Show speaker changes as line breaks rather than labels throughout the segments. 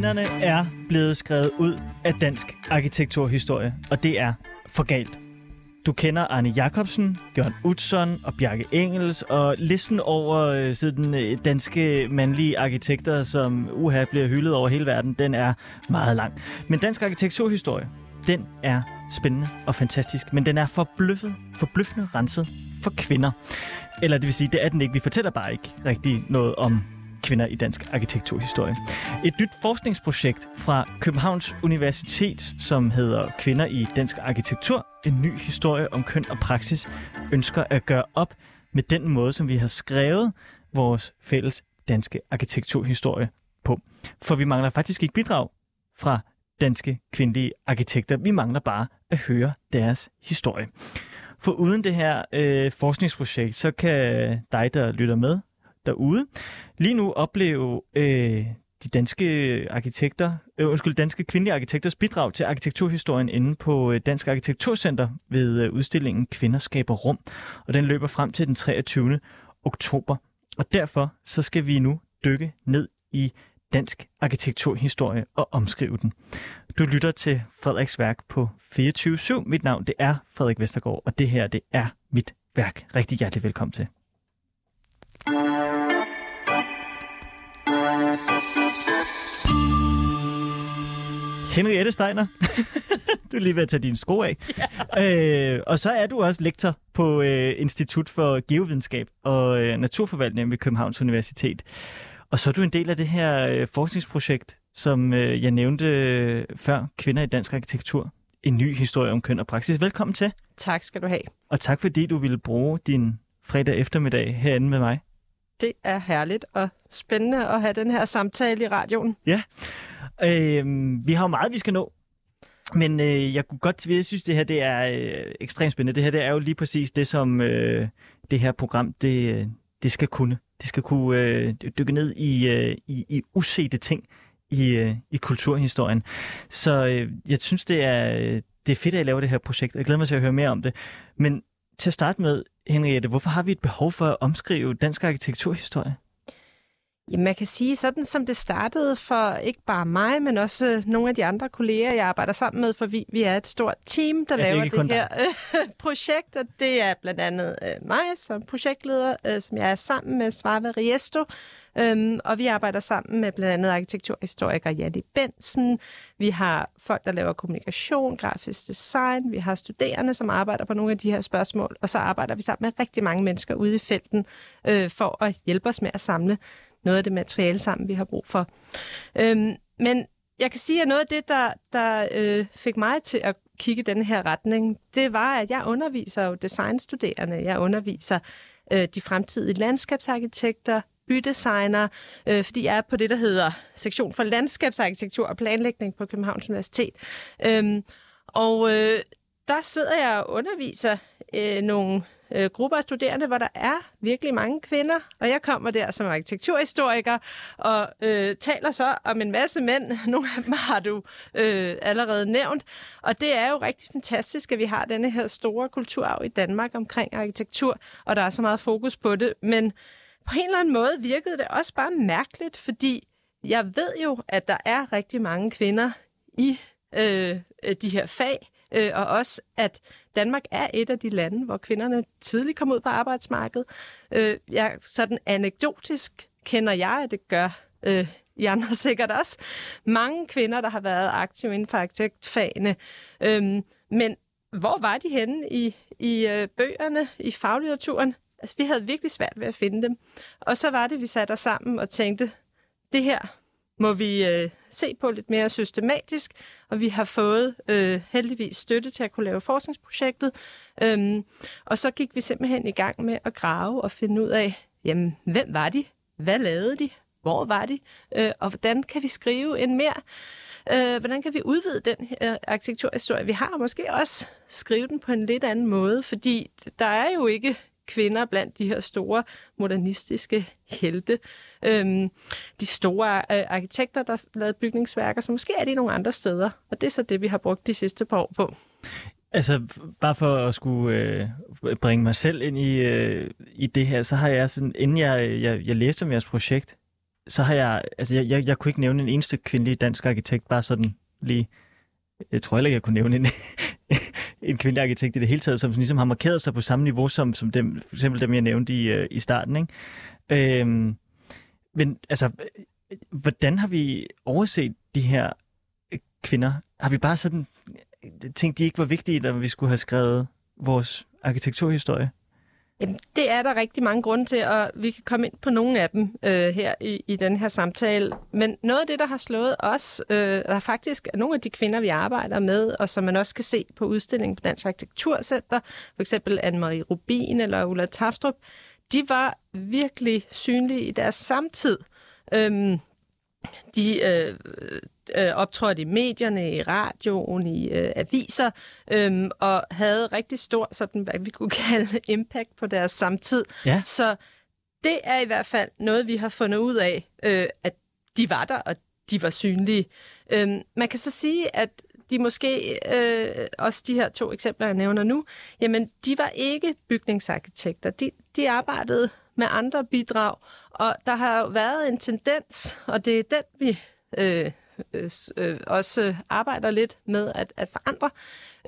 vinderne er blevet skrevet ud af dansk arkitekturhistorie, og det er for galt. Du kender Arne Jacobsen, Jørgen Utzon og Bjarke Engels, og listen over øh, sådan, øh, danske mandlige arkitekter, som uha bliver hyldet over hele verden, den er meget lang. Men dansk arkitekturhistorie, den er spændende og fantastisk, men den er forbløffet, forbløffende renset for kvinder. Eller det vil sige, det er den ikke. Vi fortæller bare ikke rigtig noget om kvinder i dansk arkitekturhistorie. Et nyt forskningsprojekt fra Københavns Universitet, som hedder Kvinder i dansk arkitektur, en ny historie om køn og praksis, ønsker at gøre op med den måde, som vi har skrevet vores fælles danske arkitekturhistorie på. For vi mangler faktisk ikke bidrag fra danske kvindelige arkitekter. Vi mangler bare at høre deres historie. For uden det her øh, forskningsprojekt, så kan dig, der lytter med derude, lige nu oplever øh, de danske arkitekter, øh, undskyld, danske kvindelige arkitekters bidrag til arkitekturhistorien inde på øh, Dansk Arkitekturcenter ved øh, udstillingen Kvinder skaber rum, og den løber frem til den 23. oktober. Og derfor så skal vi nu dykke ned i dansk arkitekturhistorie og omskrive den. Du lytter til Frederiks værk på 24-7. Mit navn det er Frederik Vestergaard, og det her det er mit værk. Rigtig hjertelig velkommen til. Henriette Steiner, du er lige ved at tage dine sko af. Ja. Øh, og så er du også lektor på øh, Institut for Geovidenskab og øh, Naturforvaltning ved Københavns Universitet. Og så er du en del af det her øh, forskningsprojekt, som øh, jeg nævnte øh, før, Kvinder i Dansk Arkitektur. En ny historie om køn og praksis. Velkommen til.
Tak skal du have.
Og tak fordi du ville bruge din fredag eftermiddag herinde med mig.
Det er herligt og spændende at have den her samtale i radioen.
Ja. Øh, vi har jo meget, vi skal nå. Men øh, jeg kunne godt jeg synes, det her det er øh, ekstremt spændende. Det her det er jo lige præcis det, som øh, det her program det, øh, det skal kunne. Det skal kunne øh, dykke ned i, øh, i, i usete ting i, øh, i kulturhistorien. Så øh, jeg synes, det er, øh, det er fedt, at I laver det her projekt. Jeg glæder mig til at høre mere om det. Men til at starte med, Henriette, hvorfor har vi et behov for at omskrive dansk arkitekturhistorie?
Jamen, man kan sige, sådan som det startede for ikke bare mig, men også nogle af de andre kolleger, jeg arbejder sammen med, for vi, vi er et stort team, der ja, laver det, det her øh, projekt, og det er blandt andet øh, mig som projektleder, øh, som jeg er sammen med Svarve Riesto, Øhm, og vi arbejder sammen med blandt andet arkitekturhistoriker Janne Bensen. Vi har folk, der laver kommunikation, grafisk design. Vi har studerende, som arbejder på nogle af de her spørgsmål. Og så arbejder vi sammen med rigtig mange mennesker ude i felten øh, for at hjælpe os med at samle noget af det materiale sammen, vi har brug for. Øhm, men jeg kan sige, at noget af det, der, der øh, fik mig til at kigge i den her retning, det var, at jeg underviser jo designstuderende. Jeg underviser øh, de fremtidige landskabsarkitekter, bydesigner, øh, fordi jeg er på det, der hedder sektion for landskabsarkitektur og planlægning på Københavns Universitet. Øhm, og øh, der sidder jeg og underviser øh, nogle øh, grupper af studerende, hvor der er virkelig mange kvinder, og jeg kommer der som arkitekturhistoriker og øh, taler så om en masse mænd. Nogle af dem har du øh, allerede nævnt, og det er jo rigtig fantastisk, at vi har denne her store kulturarv i Danmark omkring arkitektur, og der er så meget fokus på det, men på en eller anden måde virkede det også bare mærkeligt, fordi jeg ved jo, at der er rigtig mange kvinder i øh, de her fag, øh, og også at Danmark er et af de lande, hvor kvinderne tidligt kom ud på arbejdsmarkedet. Øh, jeg, sådan anekdotisk kender jeg, at det gør øh, I andre sikkert også, mange kvinder, der har været aktive inden for arkitektfagene. Øh, men hvor var de henne i, i øh, bøgerne, i faglitteraturen? Altså, vi havde virkelig svært ved at finde dem. Og så var det, vi satte os sammen og tænkte, det her må vi øh, se på lidt mere systematisk, og vi har fået øh, heldigvis støtte til at kunne lave forskningsprojektet. Øhm, og så gik vi simpelthen i gang med at grave og finde ud af, jamen, hvem var de? Hvad lavede de? Hvor var de? Øh, og hvordan kan vi skrive en mere? Øh, hvordan kan vi udvide den øh, arkitekturhistorie, vi har, og måske også skrive den på en lidt anden måde, fordi der er jo ikke kvinder blandt de her store modernistiske helte. Øhm, de store øh, arkitekter, der lavede bygningsværker, så måske er de nogle andre steder. Og det er så det, vi har brugt de sidste par år på.
Altså, bare for at skulle øh, bringe mig selv ind i, øh, i det her, så har jeg sådan, inden jeg, jeg, jeg læste om jeres projekt, så har jeg, altså jeg, jeg, jeg kunne ikke nævne en eneste kvindelig dansk arkitekt, bare sådan lige, jeg tror heller ikke, jeg kunne nævne en, en kvindelig arkitekt i det hele taget, som ligesom har markeret sig på samme niveau som, som dem, for eksempel dem, jeg nævnte i, øh, i starten. Ikke? Øhm, men altså, øh, hvordan har vi overset de her øh, kvinder? Har vi bare sådan tænkt, de ikke var vigtige, da vi skulle have skrevet vores arkitekturhistorie?
Jamen, det er der rigtig mange grunde til, og vi kan komme ind på nogle af dem øh, her i, i den her samtale. Men noget af det, der har slået os, øh, er faktisk nogle af de kvinder, vi arbejder med, og som man også kan se på udstillingen på Dansk Arkitekturcenter, for eksempel Anne-Marie Rubin eller Ulla Taftrup, de var virkelig synlige i deres samtid. Øhm, de øh, øh, optrådte i medierne, i radioen, i øh, aviser, øh, og havde rigtig stor, sådan, hvad vi kunne kalde, impact på deres samtid.
Ja.
Så det er i hvert fald noget, vi har fundet ud af, øh, at de var der, og de var synlige. Øh, man kan så sige, at de måske, øh, også de her to eksempler, jeg nævner nu, jamen, de var ikke bygningsarkitekter. De, de arbejdede med andre bidrag, og der har jo været en tendens, og det er den, vi øh, øh, også arbejder lidt med at, at forandre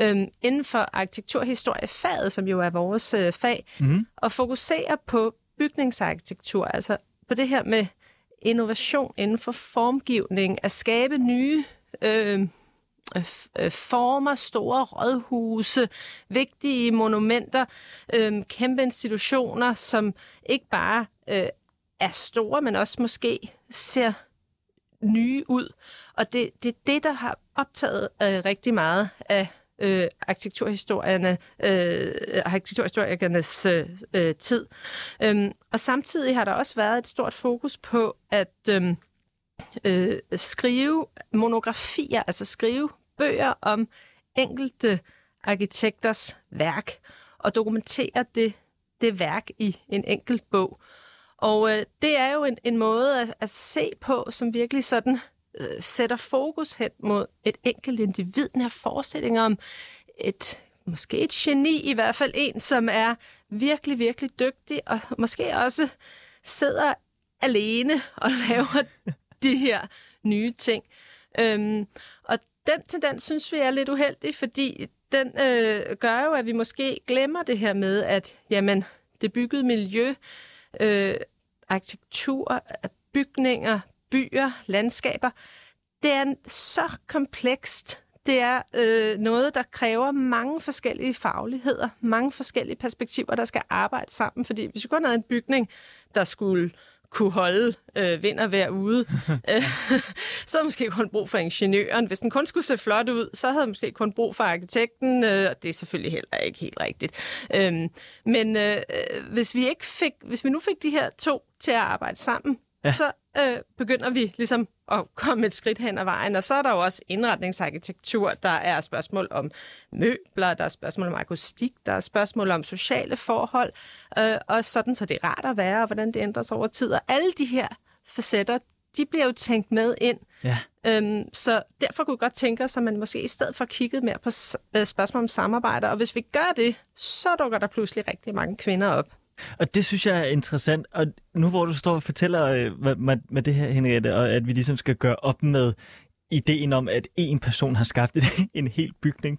øh, inden for arkitekturhistoriefaget, som jo er vores øh, fag, mm. og fokusere på bygningsarkitektur, altså på det her med innovation inden for formgivning, at skabe nye øh, Øh, øh, former, store rådhuse, vigtige monumenter, øh, kæmpe institutioner, som ikke bare øh, er store, men også måske ser nye ud. Og det, det er det, der har optaget øh, rigtig meget af øh, arkitekturhistorierne, øh, arkitekturhistorikernes øh, øh, tid. Øhm, og samtidig har der også været et stort fokus på at øh, øh, skrive monografier, altså skrive bøger om enkelte arkitekters værk, og dokumentere det, det værk i en enkelt bog. Og øh, det er jo en, en måde at, at se på, som virkelig sådan øh, sætter fokus hen mod et enkelt individ. Den her forestilling om et, måske et geni, i hvert fald en, som er virkelig, virkelig dygtig, og måske også sidder alene og laver de her nye ting. Øhm, den tendens synes vi er lidt uheldig, fordi den øh, gør jo, at vi måske glemmer det her med, at jamen, det byggede miljø, øh, arkitektur, bygninger, byer, landskaber, det er så komplekst. Det er øh, noget, der kræver mange forskellige fagligheder, mange forskellige perspektiver, der skal arbejde sammen. Fordi hvis vi kun havde en bygning, der skulle kunne holde øh, vind og vejr ude, øh, så havde måske kun brug for ingeniøren. Hvis den kun skulle se flot ud, så havde måske kun brug for arkitekten, øh, og det er selvfølgelig heller ikke helt rigtigt. Øh, men øh, hvis vi ikke fik, hvis vi nu fik de her to til at arbejde sammen, ja. så øh, begynder vi ligesom at komme et skridt hen ad vejen. Og så er der jo også indretningsarkitektur, der er spørgsmål om møbler, der er spørgsmål om akustik, der er spørgsmål om sociale forhold, øh, og sådan så det er rart at være, og hvordan det ændrer sig over tid. Og alle de her facetter, de bliver jo tænkt med ind.
Ja.
Øhm, så derfor kunne jeg godt tænke os, at man måske i stedet for kigget mere på øh, spørgsmål om samarbejde. Og hvis vi gør det, så dukker der pludselig rigtig mange kvinder op.
Og det synes jeg er interessant. Og nu hvor du står og fortæller øh, med, med det her, Henriette, og at vi ligesom skal gøre op med ideen om, at en person har skabt en hel bygning,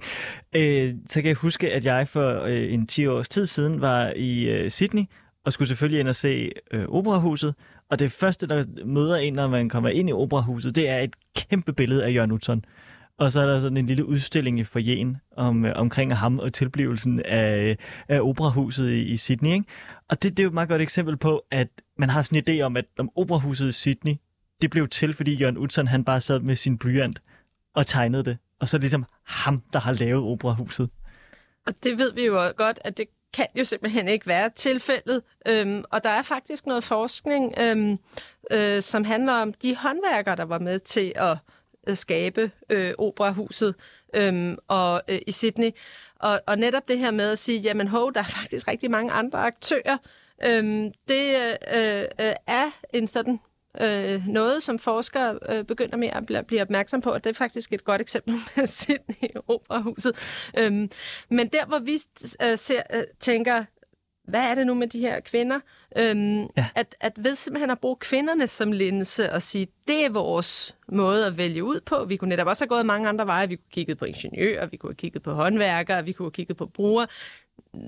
øh, så kan jeg huske, at jeg for øh, en 10 års tid siden var i øh, Sydney, og skulle selvfølgelig ind og se øh, operahuset. Og det første, der møder en, når man kommer ind i operahuset, det er et kæmpe billede af Jørgen Utzon. Og så er der sådan en lille udstilling i forjen om, øh, omkring ham og tilblivelsen af, af operahuset i, i Sydney. Ikke? Og det, det er jo et meget godt eksempel på, at man har sådan en idé om, at om operahuset i Sydney, det blev til, fordi Jørgen Utzon, han bare sad med sin blyant og tegnede det. Og så er det ligesom ham, der har lavet operahuset.
Og det ved vi jo godt, at det kan jo simpelthen ikke være tilfældet. Øhm, og der er faktisk noget forskning, øhm, øh, som handler om de håndværkere, der var med til at øh, Øh, skabe øh, operahuset øhm, og, øh, i Sydney. Og, og netop det her med at sige, jamen hov, der er faktisk rigtig mange andre aktører. Øhm, det øh, øh, er en sådan øh, noget, som forskere øh, begynder med at bl- blive opmærksom på, og det er faktisk et godt eksempel med Sydney Operahuset. Øhm, men der, hvor vi øh, ser, øh, tænker, hvad er det nu med de her kvinder? Øhm, ja. at, at ved simpelthen at bruge kvinderne som linse og sige, det er vores måde at vælge ud på. Vi kunne netop også have gået mange andre veje. Vi kunne have kigget på ingeniører, vi kunne have kigget på håndværkere, vi kunne have kigget på brugere.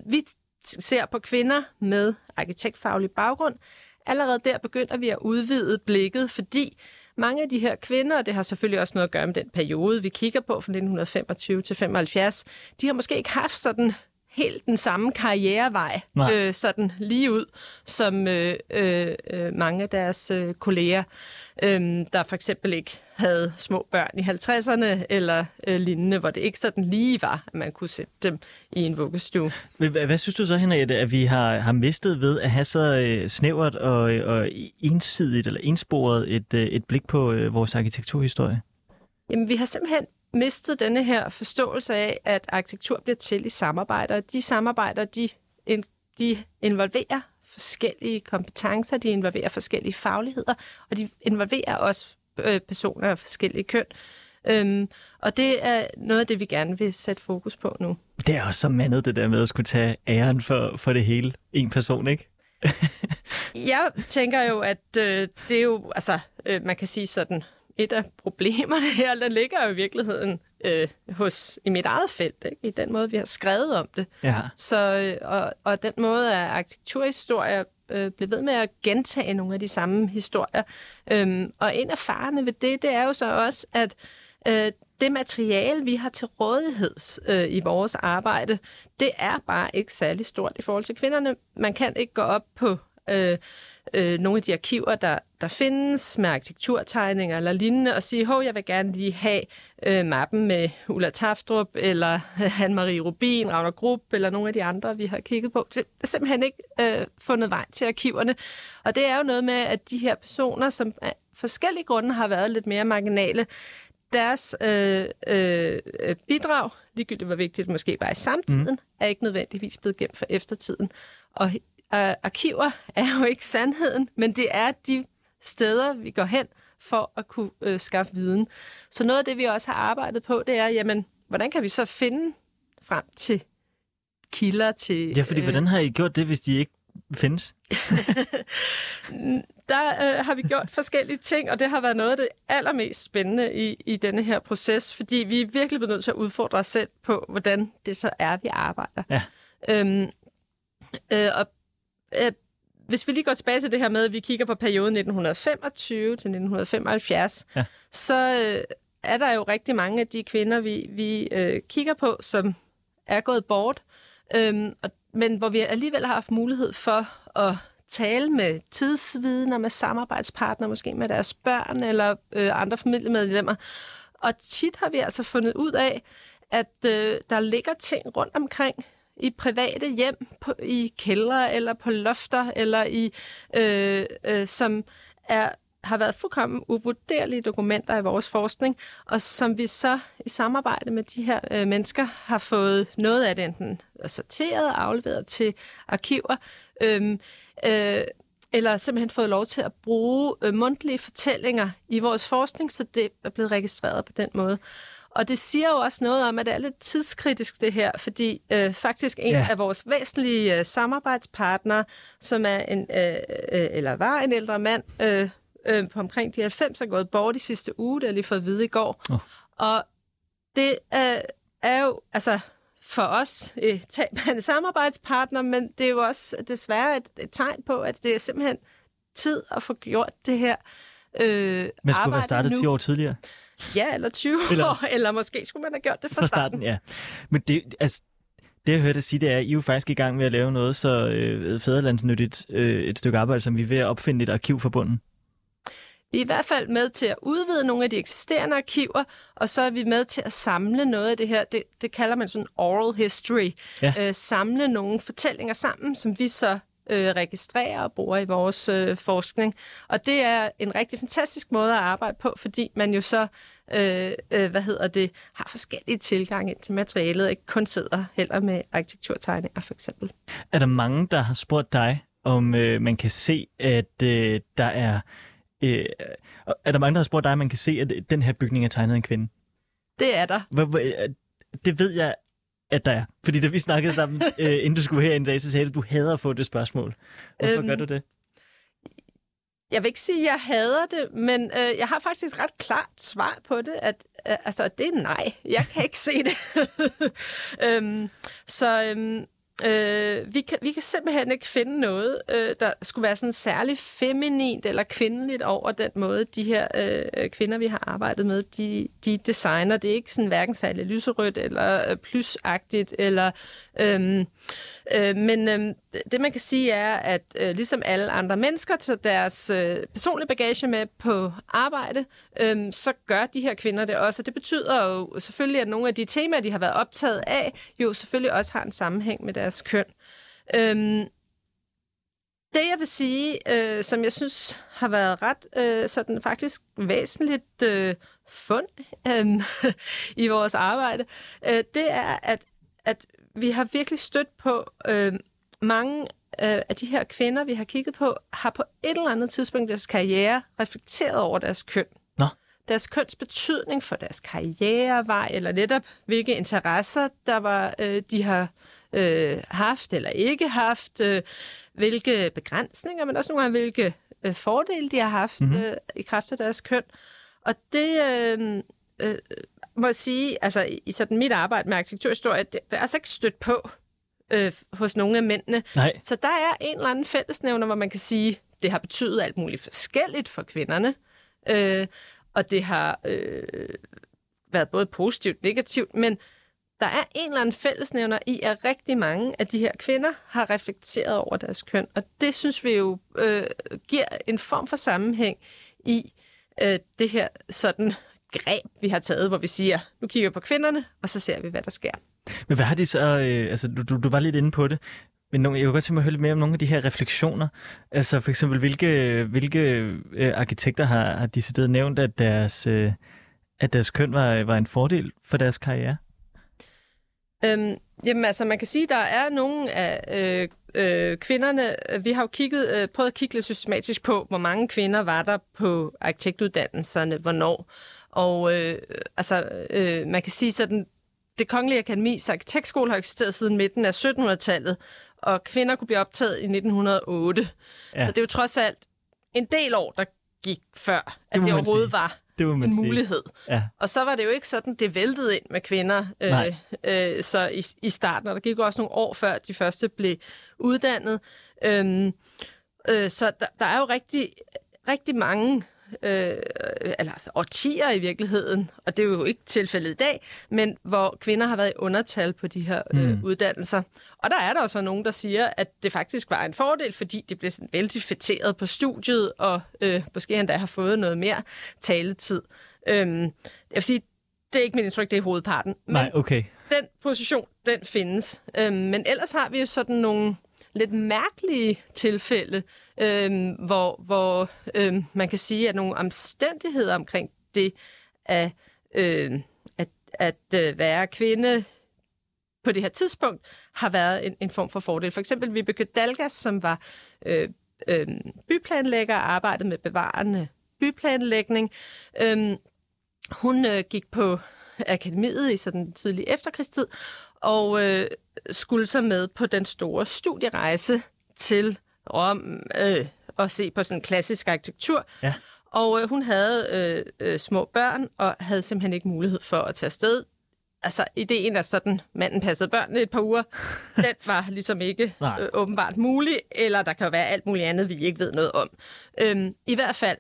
Vi ser på kvinder med arkitektfaglig baggrund. Allerede der begynder vi at udvide blikket, fordi mange af de her kvinder, og det har selvfølgelig også noget at gøre med den periode, vi kigger på fra 1925 til 75, de har måske ikke haft sådan helt den samme karrierevej, øh, sådan lige ud, som øh, øh, øh, mange af deres øh, kolleger, øh, der for eksempel ikke havde små børn i 50'erne eller øh, lignende, hvor det ikke sådan lige var, at man kunne sætte dem i en vuggestue.
Hvad, hvad synes du så, Henriette, at vi har, har mistet ved at have så øh, snævert og, og ensidigt eller ensporet et, øh, et blik på øh, vores arkitekturhistorie?
Jamen, vi har simpelthen mistet denne her forståelse af, at arkitektur bliver til i samarbejder. De samarbejder, de, de involverer forskellige kompetencer, de involverer forskellige fagligheder, og de involverer også øh, personer af forskellige køn. Øhm, og det er noget af det, vi gerne vil sætte fokus på nu.
Det er også så mandet, det der med at skulle tage æren for, for det hele. En person, ikke?
jeg tænker jo, at øh, det er jo, altså, øh, man kan sige sådan, et af problemerne her, der ligger jo i virkeligheden øh, hos, i mit eget felt, ikke? i den måde, vi har skrevet om det.
Ja.
Så, øh, og, og den måde, at arkitekturhistorie øh, blev ved med at gentage nogle af de samme historier. Øhm, og en af farerne ved det, det er jo så også, at øh, det materiale, vi har til rådighed øh, i vores arbejde, det er bare ikke særlig stort i forhold til kvinderne. Man kan ikke gå op på øh, øh, nogle af de arkiver, der, der findes med arkitekturtegninger eller lignende, og sige, hov, jeg vil gerne lige have øh, mappen med Ulla Taftrup, eller Anne-Marie Rubin, Ragnar Grupp, eller nogle af de andre, vi har kigget på. Det er simpelthen ikke øh, fundet vej til arkiverne. Og det er jo noget med, at de her personer, som af forskellige grunde har været lidt mere marginale, deres øh, øh, bidrag, ligegyldigt hvor vigtigt det måske var i samtiden, mm. er ikke nødvendigvis blevet gemt for eftertiden. Og øh, arkiver er jo ikke sandheden, men det er de steder, vi går hen for at kunne øh, skaffe viden. Så noget af det, vi også har arbejdet på, det er, jamen, hvordan kan vi så finde frem til kilder til...
Ja, fordi øh, hvordan har I gjort det, hvis de ikke findes?
der øh, har vi gjort forskellige ting, og det har været noget af det allermest spændende i, i denne her proces, fordi vi er virkelig blevet nødt til at udfordre os selv på, hvordan det så er, vi arbejder.
Ja.
Øhm, øh, og øh, hvis vi lige går tilbage til det her med, at vi kigger på perioden 1925 til 1975, ja. så øh, er der jo rigtig mange af de kvinder, vi, vi øh, kigger på, som er gået bort, øhm, og, men hvor vi alligevel har haft mulighed for at tale med tidsvidner, med samarbejdspartnere, måske med deres børn eller øh, andre familiemedlemmer. Og tit har vi altså fundet ud af, at øh, der ligger ting rundt omkring i private hjem, på, i kældre eller på lofter, eller i øh, øh, som er har været fuldkommen uvurderlige dokumenter i vores forskning, og som vi så i samarbejde med de her øh, mennesker har fået noget af det enten sorteret og afleveret til arkiver, øh, øh, eller simpelthen fået lov til at bruge øh, mundtlige fortællinger i vores forskning, så det er blevet registreret på den måde. Og det siger jo også noget om, at det er lidt tidskritisk det her, fordi øh, faktisk en ja. af vores væsentlige øh, samarbejdspartnere, som er en øh, øh, eller var en ældre mand øh, øh, på omkring de 90, er gået bort i sidste uge, det har lige fået at vide i går. Oh. Og det øh, er jo altså for os øh, tab en samarbejdspartner, men det er jo også desværre et, et tegn på, at det er simpelthen tid at få gjort det her øh,
Men skulle være startet nu. 10 år tidligere?
Ja, eller 20 eller, år, eller måske skulle man have gjort det fra, fra starten. starten.
ja. Men det, altså, det jeg hørte sige, det er, at I er jo faktisk i gang med at lave noget så øh, fæderlandsnyttigt øh, et stykke arbejde, som vi er ved at opfinde et arkiv for bunden.
Vi er i hvert fald med til at udvide nogle af de eksisterende arkiver, og så er vi med til at samle noget af det her, det, det kalder man sådan oral history. Ja. Øh, samle nogle fortællinger sammen, som vi så øh, registrerer og bruger i vores øh, forskning. Og det er en rigtig fantastisk måde at arbejde på, fordi man jo så øh, øh, hvad hedder det, har forskellige tilgange ind til materialet, ikke kun sidder heller med arkitekturtegninger for eksempel.
Er der mange, der har spurgt dig, om øh, man kan se, at øh, der er... Øh, er der mange, der har spurgt dig, om man kan se, at den her bygning er tegnet af en kvinde?
Det er der.
Det ved jeg at der er? Fordi da vi snakkede sammen, øh, inden du skulle her en dag, så sagde du, at du hader at få det spørgsmål. Hvorfor øhm, gør du det?
Jeg vil ikke sige, at jeg hader det, men øh, jeg har faktisk et ret klart svar på det, at øh, altså, det er nej. Jeg kan ikke se det. øhm, så øhm, Øh, vi, kan, vi kan simpelthen ikke finde noget, øh, der skulle være sådan særlig feminint eller kvindeligt over den måde, de her øh, kvinder, vi har arbejdet med, de, de designer. Det er ikke sådan hverken særlig lyserødt eller øh, plysagtigt, eller, øh, øh, men øh, det man kan sige er, at øh, ligesom alle andre mennesker tager deres øh, personlige bagage med på arbejde, øh, så gør de her kvinder det også. Og det betyder jo selvfølgelig, at nogle af de temaer, de har været optaget af, jo selvfølgelig også har en sammenhæng med deres køn. Øh, det, jeg vil sige, øh, som jeg synes har været ret øh, sådan faktisk væsentligt øh, fund øh, i vores arbejde, øh, det er, at, at vi har virkelig stødt på øh, mange øh, af de her kvinder, vi har kigget på, har på et eller andet tidspunkt i deres karriere reflekteret over deres køn.
Nå.
Deres køns betydning for deres karrierevej, eller netop hvilke interesser, der var, øh, de har øh, haft eller ikke haft, øh, hvilke begrænsninger, men også nogle gange, hvilke øh, fordele de har haft mm-hmm. øh, i kraft af deres køn. Og det øh, øh, må sige, altså i sådan mit arbejde med arkitekturhistorie, det, det er altså ikke stødt på øh, hos nogle af mændene.
Nej.
Så der er en eller anden fællesnævner, hvor man kan sige, det har betydet alt muligt forskelligt for kvinderne. Øh, og det har øh, været både positivt og negativt, men der er en eller anden fællesnævner i, at rigtig mange af de her kvinder har reflekteret over deres køn. Og det synes vi jo øh, giver en form for sammenhæng i øh, det her sådan greb, vi har taget, hvor vi siger, nu kigger vi på kvinderne, og så ser vi, hvad der sker.
Men hvad har de så, øh, altså du, du, du var lidt inde på det, men nogle, jeg kunne godt tænke mig at høre lidt mere om nogle af de her refleksioner. Altså for eksempel, hvilke, hvilke øh, arkitekter har, har decideret nævnt, at deres, øh, at deres køn var, var en fordel for deres karriere?
Øhm, jamen altså, man kan sige, at der er nogle af øh, øh, kvinderne, vi har jo kigget, øh, prøvet at kigge lidt systematisk på, hvor mange kvinder var der på arkitektuddannelserne, hvornår. Og øh, altså, øh, man kan sige sådan, det Kongelige Akademis arkitektskole har eksisteret siden midten af 1700-tallet, og kvinder kunne blive optaget i 1908. Ja. Så det er jo trods alt en del år, der gik før, at det, det overhovedet sige. var det en sige. mulighed.
Ja.
Og så var det jo ikke sådan, det væltede ind med kvinder øh, øh, så i, i starten, og der gik også nogle år før, de første blev uddannet. Øhm, øh, så der, der er jo rigtig, rigtig mange øh, eller årtier i virkeligheden, og det er jo ikke tilfældet i dag, men hvor kvinder har været i undertal på de her øh, mm. uddannelser. Og der er der også nogen, der siger, at det faktisk var en fordel, fordi det blev sådan vældig fætteret på studiet, og øh, måske endda har fået noget mere taletid. Øhm, jeg vil sige, det er ikke min indtryk, det er hovedparten.
Men Nej, okay.
den position, den findes. Øhm, men ellers har vi jo sådan nogle lidt mærkelige tilfælde, øhm, hvor, hvor øhm, man kan sige, at nogle omstændigheder omkring det at, øh, at, at øh, være kvinde på det her tidspunkt har været en, en form for fordel. For eksempel Vibeke Dalgas, som var øh, øh, byplanlægger og arbejdede med bevarende byplanlægning. Øh, hun øh, gik på akademiet i sådan tidlig efterkrigstid, og øh, skulle så med på den store studierejse til Rom øh, og se på sådan klassisk arkitektur.
Ja.
Og øh, hun havde øh, øh, små børn og havde simpelthen ikke mulighed for at tage afsted. Altså, ideen er sådan, manden passede børnene et par uger, den var ligesom ikke øh, åbenbart mulig, eller der kan jo være alt muligt andet, vi ikke ved noget om. Øhm, I hvert fald,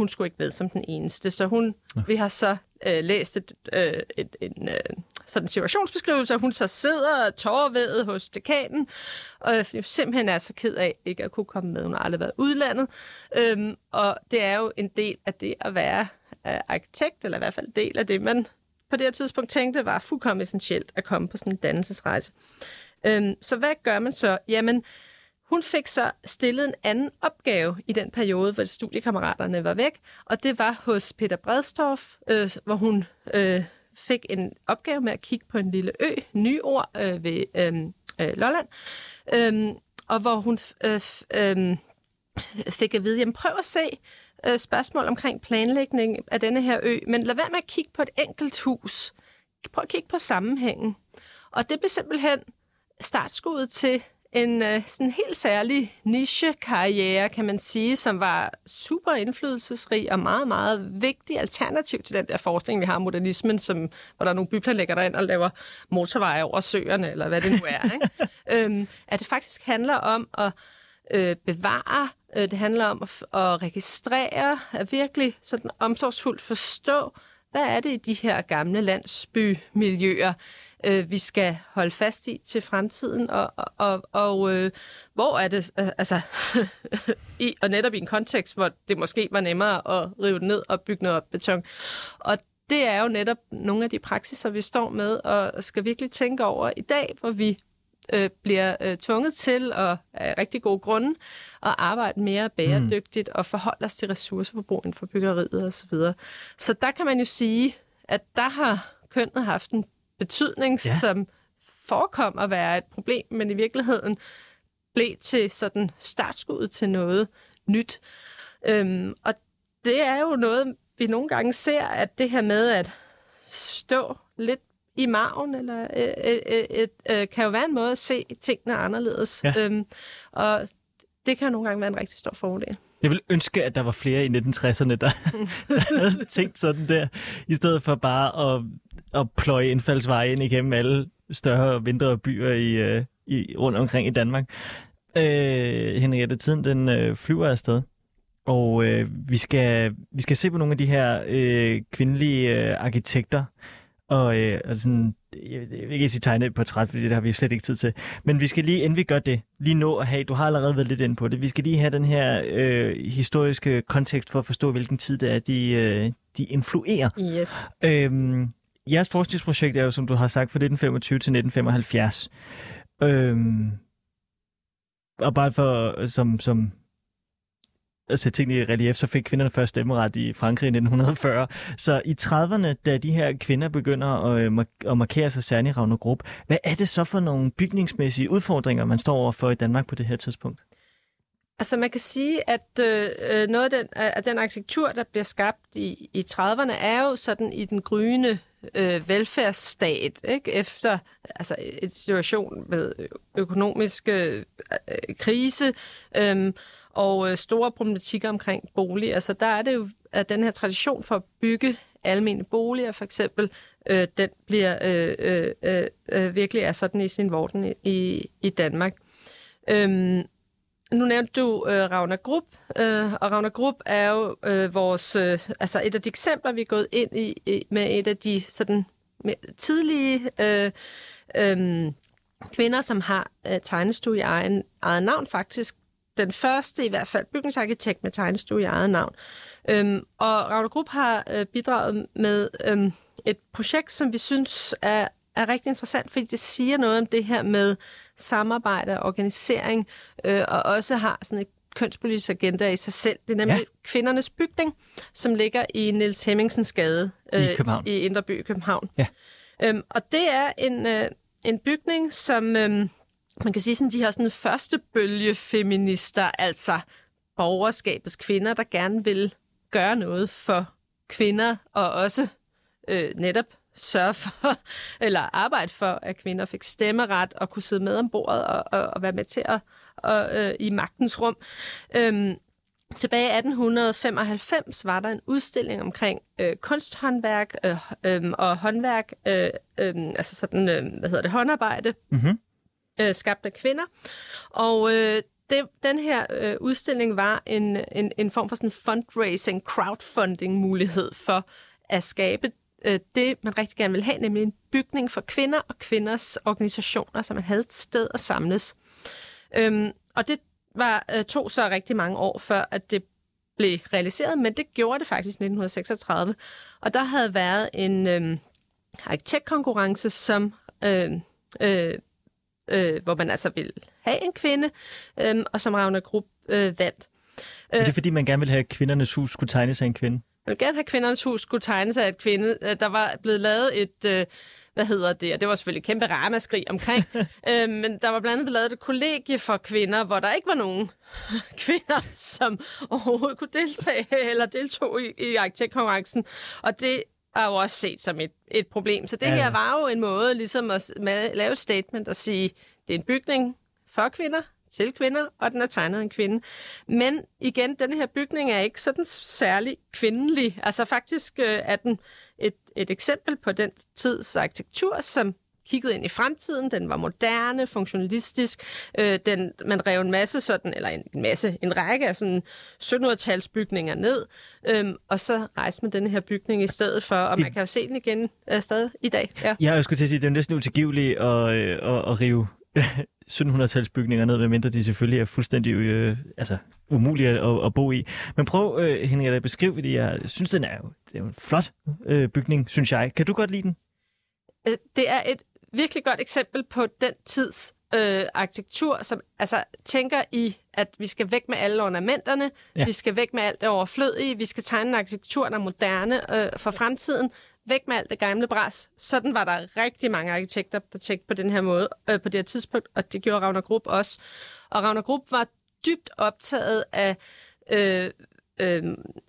hun skulle ikke med som den eneste, så hun, ja. vi har så øh, læst et, øh, et, en øh, sådan situationsbeskrivelse, og hun så sidder tårervedet hos dekanen, og jeg simpelthen er så ked af ikke at kunne komme med. Hun har aldrig været udlandet, øhm, og det er jo en del af det at være øh, arkitekt, eller i hvert fald del af det, man på det her tidspunkt tænkte var fuldkommen essentielt at komme på sådan en dannelsesrejse. Øhm, så hvad gør man så? Jamen, hun fik så stillet en anden opgave i den periode, hvor studiekammeraterne var væk, og det var hos Peter Bredstorff, øh, hvor hun øh, fik en opgave med at kigge på en lille ø, Nyord, øh, ved øh, øh, Lolland, øh, og hvor hun øh, øh, fik at vide, jamen prøv at se øh, spørgsmål omkring planlægning af denne her ø, men lad være med at kigge på et enkelt hus. Prøv at kigge på sammenhængen. Og det blev simpelthen startskuddet til en øh, sådan helt særlig niche-karriere, kan man sige, som var super indflydelsesrig og meget, meget vigtig alternativ til den der forskning, vi har modernismen, som, hvor der er nogle byplanlægger, der ind og laver motorveje over søerne, eller hvad det nu er. Ikke? øhm, at det faktisk handler om at øh, bevare, øh, det handler om at, at registrere, at virkelig sådan omsorgsfuldt forstå, hvad er det i de her gamle landsbymiljøer, øh, vi skal holde fast i til fremtiden, og, og, og øh, hvor er det, øh, altså, i, og netop i en kontekst, hvor det måske var nemmere at rive det ned og bygge noget beton. Og det er jo netop nogle af de praksiser, vi står med, og skal virkelig tænke over i dag, hvor vi øh, bliver øh, tvunget til, og af rigtig gode grunde, at arbejde mere bæredygtigt mm. og forholde os til ressourceforbrug inden for byggeriet osv. Så, videre. så der kan man jo sige, at der har kønnet haft en betydning, ja. som forekom at være et problem, men i virkeligheden blev til sådan startskuddet til noget nyt. Øhm, og det er jo noget, vi nogle gange ser, at det her med at stå lidt i maven, eller øh, øh, øh, øh, øh, kan jo være en måde at se tingene anderledes. Ja. Øhm, og det kan jo nogle gange være en rigtig stor fordel.
Jeg vil ønske, at der var flere i 1960'erne, der, der havde tænkt sådan der, i stedet for bare at, at pløje indfaldsveje ind igennem alle større og mindre byer i, øh, i, rundt omkring i Danmark. Øh, Henriette, tiden den øh, flyver afsted, og øh, vi, skal, vi skal se på nogle af de her øh, kvindelige øh, arkitekter, og, øh, og sådan, jeg, jeg vil ikke sige tegne et portræt, fordi det har vi slet ikke tid til. Men vi skal lige, inden vi gør det, lige nå at have, du har allerede været lidt inde på det, vi skal lige have den her øh, historiske kontekst for at forstå, hvilken tid det er, de, øh, de influerer.
Yes.
Øhm, jeres forskningsprojekt er jo, som du har sagt, fra 1925 til 1975. Øhm, og bare for, øh, som, som at sætte tingene i relief, så fik kvinderne først stemmeret i Frankrig i 1940. Så i 30'erne, da de her kvinder begynder at, øh, at markere sig særligt i Gruppe, hvad er det så for nogle bygningsmæssige udfordringer, man står overfor i Danmark på det her tidspunkt?
Altså man kan sige, at øh, øh noget af den, af den arkitektur, der bliver skabt i, i 30'erne, er jo sådan i den gryende øh, velfærdsstat, ikke? efter altså, en situation med økonomisk øh, øh krise, øh, og øh, store problematikker omkring bolig. Altså der er det jo, at den her tradition for at bygge almene boliger for eksempel, øh, den bliver øh, øh, øh, øh virkelig er sådan i sin vorden i, i Danmark. Øhm, nu nævnte du øh, Ravner Grupp, øh, og Ravner Grupp er jo øh, vores, øh, altså et af de eksempler, vi er gået ind i, i med et af de sådan tidlige øh, øh, kvinder, som har øh, tegnestue i egen, eget navn faktisk, den første i hvert fald bygningsarkitekt med tegnestue i eget navn. Øhm, og Ragnar Grupp har øh, bidraget med øhm, et projekt, som vi synes er, er rigtig interessant, fordi det siger noget om det her med samarbejde og organisering, øh, og også har sådan et kønspolitisk agenda i sig selv. Det er nemlig ja. kvindernes bygning, som ligger i Niels Hemmingsens gade
øh, i, København.
i Indreby i København.
Ja.
Øhm, og det er en, øh, en bygning, som... Øh, man kan sige sådan, de her sådan første bølge feminister, altså borgerskabets kvinder, der gerne vil gøre noget for kvinder, og også øh, netop sørge for, eller arbejde for, at kvinder fik stemmeret og kunne sidde med om bordet og, og, og være med til at og, øh, i magtens rum. Øhm, tilbage i 1895 var der en udstilling omkring øh, kunsthåndværk øh, øh, og håndværk, øh, øh, altså sådan, øh, hvad hedder det, håndarbejde. Mm-hmm øh, skabt af kvinder. Og øh, det, den her øh, udstilling var en, en, en form for sådan fundraising, crowdfunding mulighed for at skabe øh, det, man rigtig gerne vil have, nemlig en bygning for kvinder og kvinders organisationer, så man havde et sted at samles. Øhm, og det var øh, tog så rigtig mange år før, at det blev realiseret, men det gjorde det faktisk i 1936. Og der havde været en øh, arkitektkonkurrence, som øh, øh, øh, hvor man altså vil have en kvinde, øh, og som Ravner Grupp øh, vandt.
Er det øh, fordi, man gerne vil have, at kvindernes hus skulle tegne sig af en kvinde?
Man vil gerne have, at kvindernes hus skulle tegne sig af en kvinde. Øh, der var blevet lavet et... Øh, hvad hedder det, og det var selvfølgelig et kæmpe ramaskrig omkring, øh, men der var blandt andet lavet et kollegie for kvinder, hvor der ikke var nogen kvinder, som overhovedet kunne deltage eller deltog i, i arkitektkonkurrencen, og det er jo også set som et, et problem. Så det ja, ja. her var jo en måde ligesom at lave et statement og sige, det er en bygning for kvinder, til kvinder, og den er tegnet af en kvinde. Men igen, den her bygning er ikke sådan særlig kvindelig. Altså faktisk øh, er den et, et eksempel på den tids arkitektur, som kiggede ind i fremtiden. Den var moderne, funktionalistisk. Øh, den, man rev en masse sådan, eller en, en masse, en række af sådan 1700-talsbygninger ned, øhm, og så rejste man den her bygning i stedet for, og det... man kan jo se den igen øh, stadig i dag.
Ja, ja jeg skulle til at sige, det er næsten utilgiveligt at, øh, at, at rive 1700-talsbygninger ned, medmindre de selvfølgelig er fuldstændig øh, altså, umulige at, at bo i. Men prøv, øh, Henrik, at beskrive, fordi jeg synes, den er jo, det er jo en flot øh, bygning, synes jeg. Kan du godt lide den?
Øh, det er et virkelig godt eksempel på den tids øh, arkitektur, som altså tænker i, at vi skal væk med alle ornamenterne, ja. vi skal væk med alt det overflødige, vi skal tegne en arkitektur, der er moderne øh, for fremtiden, væk med alt det gamle bras. Sådan var der rigtig mange arkitekter, der tænkte på den her måde øh, på det her tidspunkt, og det gjorde Ravner Grupp også. Og Ravner Grupp var dybt optaget af øh, øh,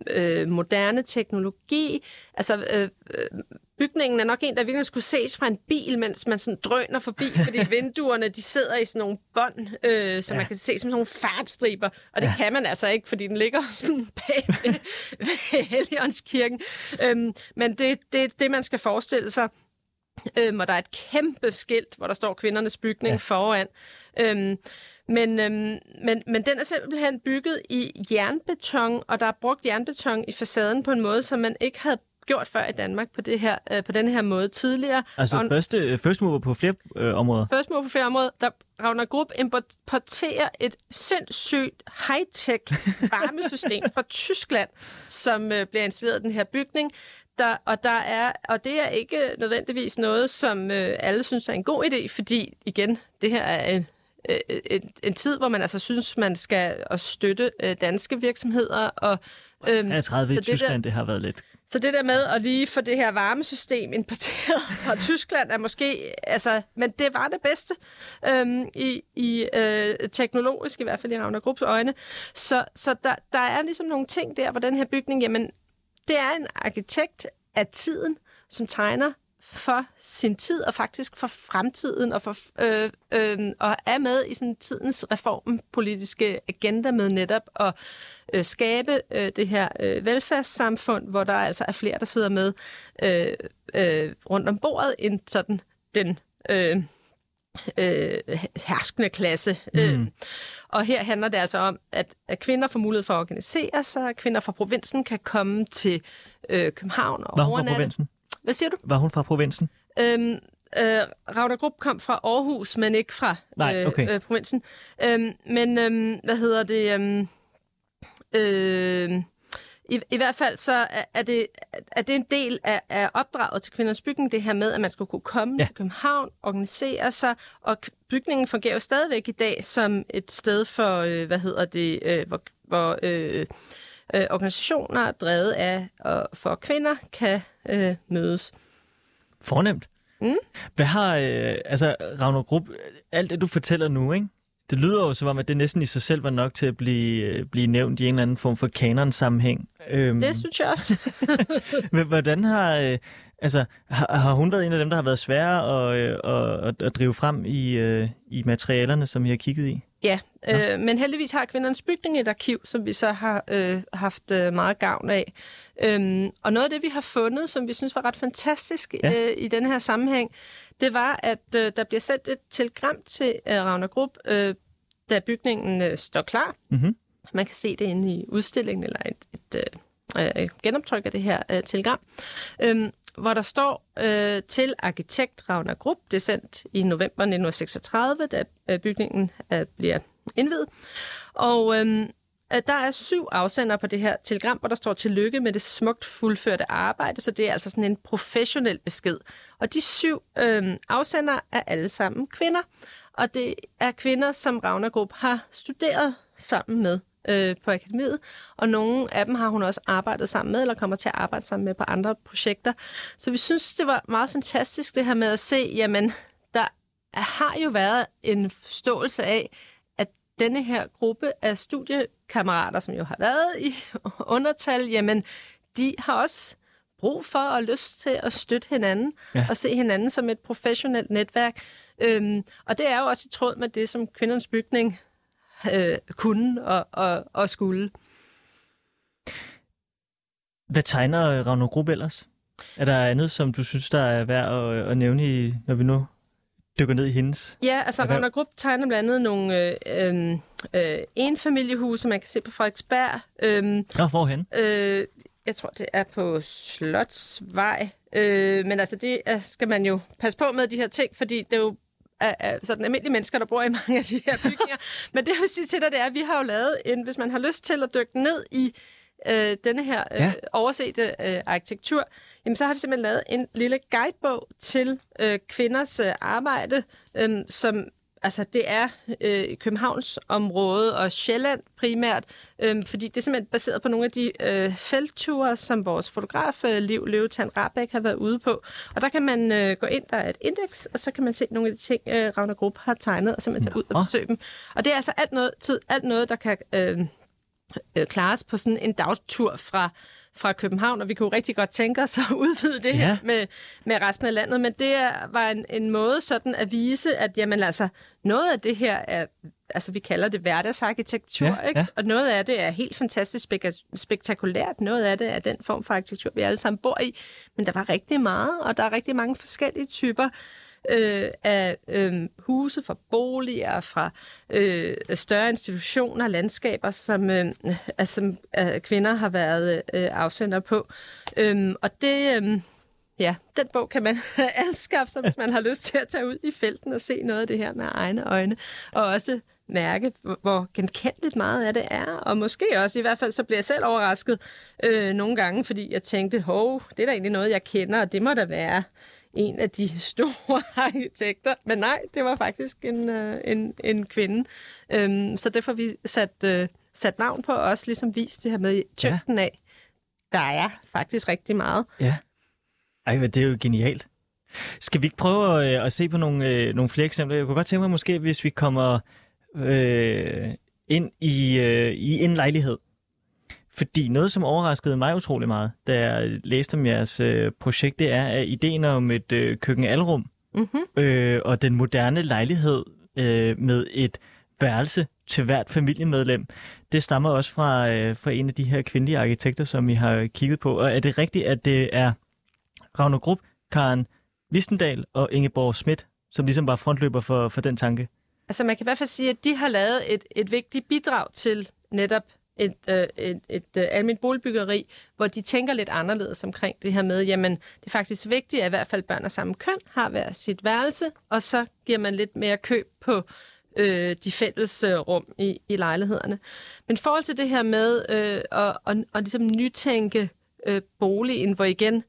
øh, moderne teknologi. Altså, øh, øh, bygningen er nok en, der virkelig skulle ses fra en bil, mens man sådan drøner forbi, fordi vinduerne, de sidder i sådan nogle bånd, øh, som ja. man kan se som sådan nogle farbstriber, og det ja. kan man altså ikke, fordi den ligger sådan bag ved, ved Helligåndskirken. Øhm, men det er det, det, man skal forestille sig. Øhm, og der er et kæmpe skilt, hvor der står kvindernes bygning ja. foran. Øhm, men, øhm, men, men den er simpelthen bygget i jernbeton, og der er brugt jernbeton i facaden på en måde, som man ikke havde gjort før i Danmark på, det her, øh, på den her måde tidligere.
Altså og, første, øh, first mover på flere øh, områder?
First mover på flere områder. Der Ravner Grupp importerer et sindssygt high-tech varmesystem fra Tyskland, som øh, bliver installeret i den her bygning. Der, og, der er, og det er ikke nødvendigvis noget, som øh, alle synes er en god idé, fordi igen, det her er en øh, en, en tid, hvor man altså synes, man skal at støtte øh, danske virksomheder. Og,
øhm, 33 i Tyskland, der, det har været lidt
så det der med at lige få det her varmesystem importeret fra Tyskland er måske, altså, men det var det bedste øhm, i, i øh, teknologisk, i hvert fald i Ravner Grupps øjne. Så, så der, der er ligesom nogle ting der, hvor den her bygning, jamen, det er en arkitekt af tiden, som tegner for sin tid og faktisk for fremtiden og, for, øh, øh, og er med i sådan tidens reformpolitiske agenda med netop at øh, skabe øh, det her øh, velfærdssamfund, hvor der altså er flere, der sidder med øh, øh, rundt om bordet, end sådan den øh, øh, herskende klasse. Mm. Øh, og her handler det altså om, at, at kvinder får mulighed for at organisere sig, at kvinder fra provinsen kan komme til øh, København og
Var hun fra provinsen?
Hvad siger du?
Var hun fra provinsen?
Øhm, øh, Ragnar Grupp kom fra Aarhus, men ikke fra
Nej, okay.
øh, provinsen. Øhm, men øhm, hvad hedder det? Øhm, øh, i, I hvert fald så er det, er det en del af, af opdraget til kvindernes bygning, det her med, at man skal kunne komme ja. til København, organisere sig, og bygningen fungerer jo stadigvæk i dag som et sted for, øh, hvad hedder det, øh, hvor, hvor øh, øh, organisationer drevet af og for kvinder kan øh, mødes.
Fornemt. Mm. Hvad har, øh, altså Ravner Grupp, alt det du fortæller nu, ikke? Det lyder jo som om, at det næsten i sig selv var nok til at blive, øh, blive nævnt i en eller anden form for kanon-sammenhæng.
Øhm, det synes jeg også.
Hvordan har, øh, altså, har, har hun været en af dem, der har været svære at, øh, at, at drive frem i, øh, i materialerne, som I har kigget i?
Ja, øh, men heldigvis har kvindernes bygning et arkiv, som vi så har øh, haft øh, meget gavn af. Øhm, og noget af det, vi har fundet, som vi synes var ret fantastisk ja. øh, i den her sammenhæng, det var, at øh, der bliver sendt et telegram til øh, Ravner Grupp, øh, da bygningen øh, står klar. Mm-hmm. Man kan se det inde i udstillingen, eller et, et øh, øh, genoptryk af det her øh, telegram. Øhm, hvor der står øh, til arkitekt Ragnar Grupp. Det er sendt i november 1936, da øh, bygningen øh, bliver indvidet. Og øh, øh, der er syv afsender på det her telegram, hvor der står tillykke med det smukt fuldførte arbejde, så det er altså sådan en professionel besked. Og de syv øh, afsender er alle sammen kvinder, og det er kvinder, som Ragnar Grupp har studeret sammen med øh, på akademiet, og nogle af dem har hun også arbejdet sammen med, eller kommer til at arbejde sammen med på andre projekter. Så vi synes, det var meget fantastisk det her med at se, jamen, der har jo været en forståelse af, at denne her gruppe af studiekammerater, som jo har været i undertal, jamen, de har også brug for og lyst til at støtte hinanden ja. og se hinanden som et professionelt netværk. Øhm, og det er jo også i tråd med det, som kvindernes bygning øh, kunne og, og, og skulle.
Hvad tegner Ravno Grupp ellers? Er der andet, som du synes, der er værd at, at nævne, i, når vi nu dykker ned i hendes?
Ja, altså Ravno Grupp tegner blandt andet nogle øh, øh, enfamiliehuse, man kan se på Frederiksberg. Øh,
Nå, hvorhen?
Øh, jeg tror, det er på Slotsvej. Øh, men altså, det skal man jo passe på med, de her ting, fordi det er jo af, af sådan almindelige mennesker, der bor i mange af de her bygninger. Men det, jeg vil sige til dig, det er, at vi har jo lavet en, hvis man har lyst til at dykke ned i øh, denne her øh, ja. oversete øh, arkitektur, jamen så har vi simpelthen lavet en lille guidebog til øh, kvinders øh, arbejde, øh, som altså det er øh, Københavns område og Sjælland primært, øh, fordi det er simpelthen baseret på nogle af de øh, feltture, som vores fotograf øh, Liv Løvetan Rabeck har været ude på. Og der kan man øh, gå ind, der er et indeks, og så kan man se nogle af de ting, øh, Ravner Gruppe har tegnet, og simpelthen tage ud og besøge dem. Og det er altså alt noget, tid, alt noget der kan øh, øh, klares på sådan en dagstur fra fra København, og vi kunne rigtig godt tænke os at udvide det ja. med, med resten af landet, men det var en, en måde sådan at vise, at jamen altså, noget af det her er, altså vi kalder det hverdagsarkitektur, ja, ikke? Ja. og noget af det er helt fantastisk spek- spektakulært, noget af det er den form for arkitektur, vi alle sammen bor i, men der var rigtig meget, og der er rigtig mange forskellige typer øh, af øh, huse, fra boliger, fra øh, større institutioner, landskaber, som, øh, altså, øh, kvinder har været øh, afsender på. Øh, og det... Øh, Ja, den bog kan man anskaffe sig, hvis man har lyst til at tage ud i felten og se noget af det her med egne øjne. Og også mærke, hvor genkendeligt meget af det er. Og måske også, i hvert fald, så bliver jeg selv overrasket øh, nogle gange, fordi jeg tænkte, hov, det er da egentlig noget, jeg kender, og det må da være en af de store arkitekter. Men nej, det var faktisk en, øh, en, en kvinde. Øhm, så derfor vi sat, øh, sat navn på, og også ligesom vist det her med tyngden ja. af. Der er faktisk rigtig meget.
Ja. Ej, det er jo genialt. Skal vi ikke prøve at, øh, at se på nogle, øh, nogle flere eksempler? Jeg kunne godt tænke mig måske, hvis vi kommer øh, ind i, øh, i en lejlighed, fordi noget, som overraskede mig utrolig meget, da jeg læste om jeres øh, projekt, det er at ideen om et øh, køkkenalrum mm-hmm. øh, og den moderne lejlighed øh, med et værelse til hvert familiemedlem. Det stammer også fra, øh, fra en af de her kvindelige arkitekter, som vi har kigget på. Og er det rigtigt, at det er Ravner Grupp, Karen Listendal og Ingeborg Schmidt, som ligesom var frontløber for, for den tanke?
Altså man kan i hvert fald sige, at de har lavet et, et vigtigt bidrag til netop et, øh, et, et øh, almindeligt boligbyggeri, hvor de tænker lidt anderledes omkring det her med, jamen det er faktisk vigtigt, at i hvert fald børn af samme køn har hver sit værelse, og så giver man lidt mere køb på øh, de fælles øh, rum i, i lejlighederne. Men i forhold til det her med øh, at, at, at ligesom nytænke øh, boligen, hvor igen,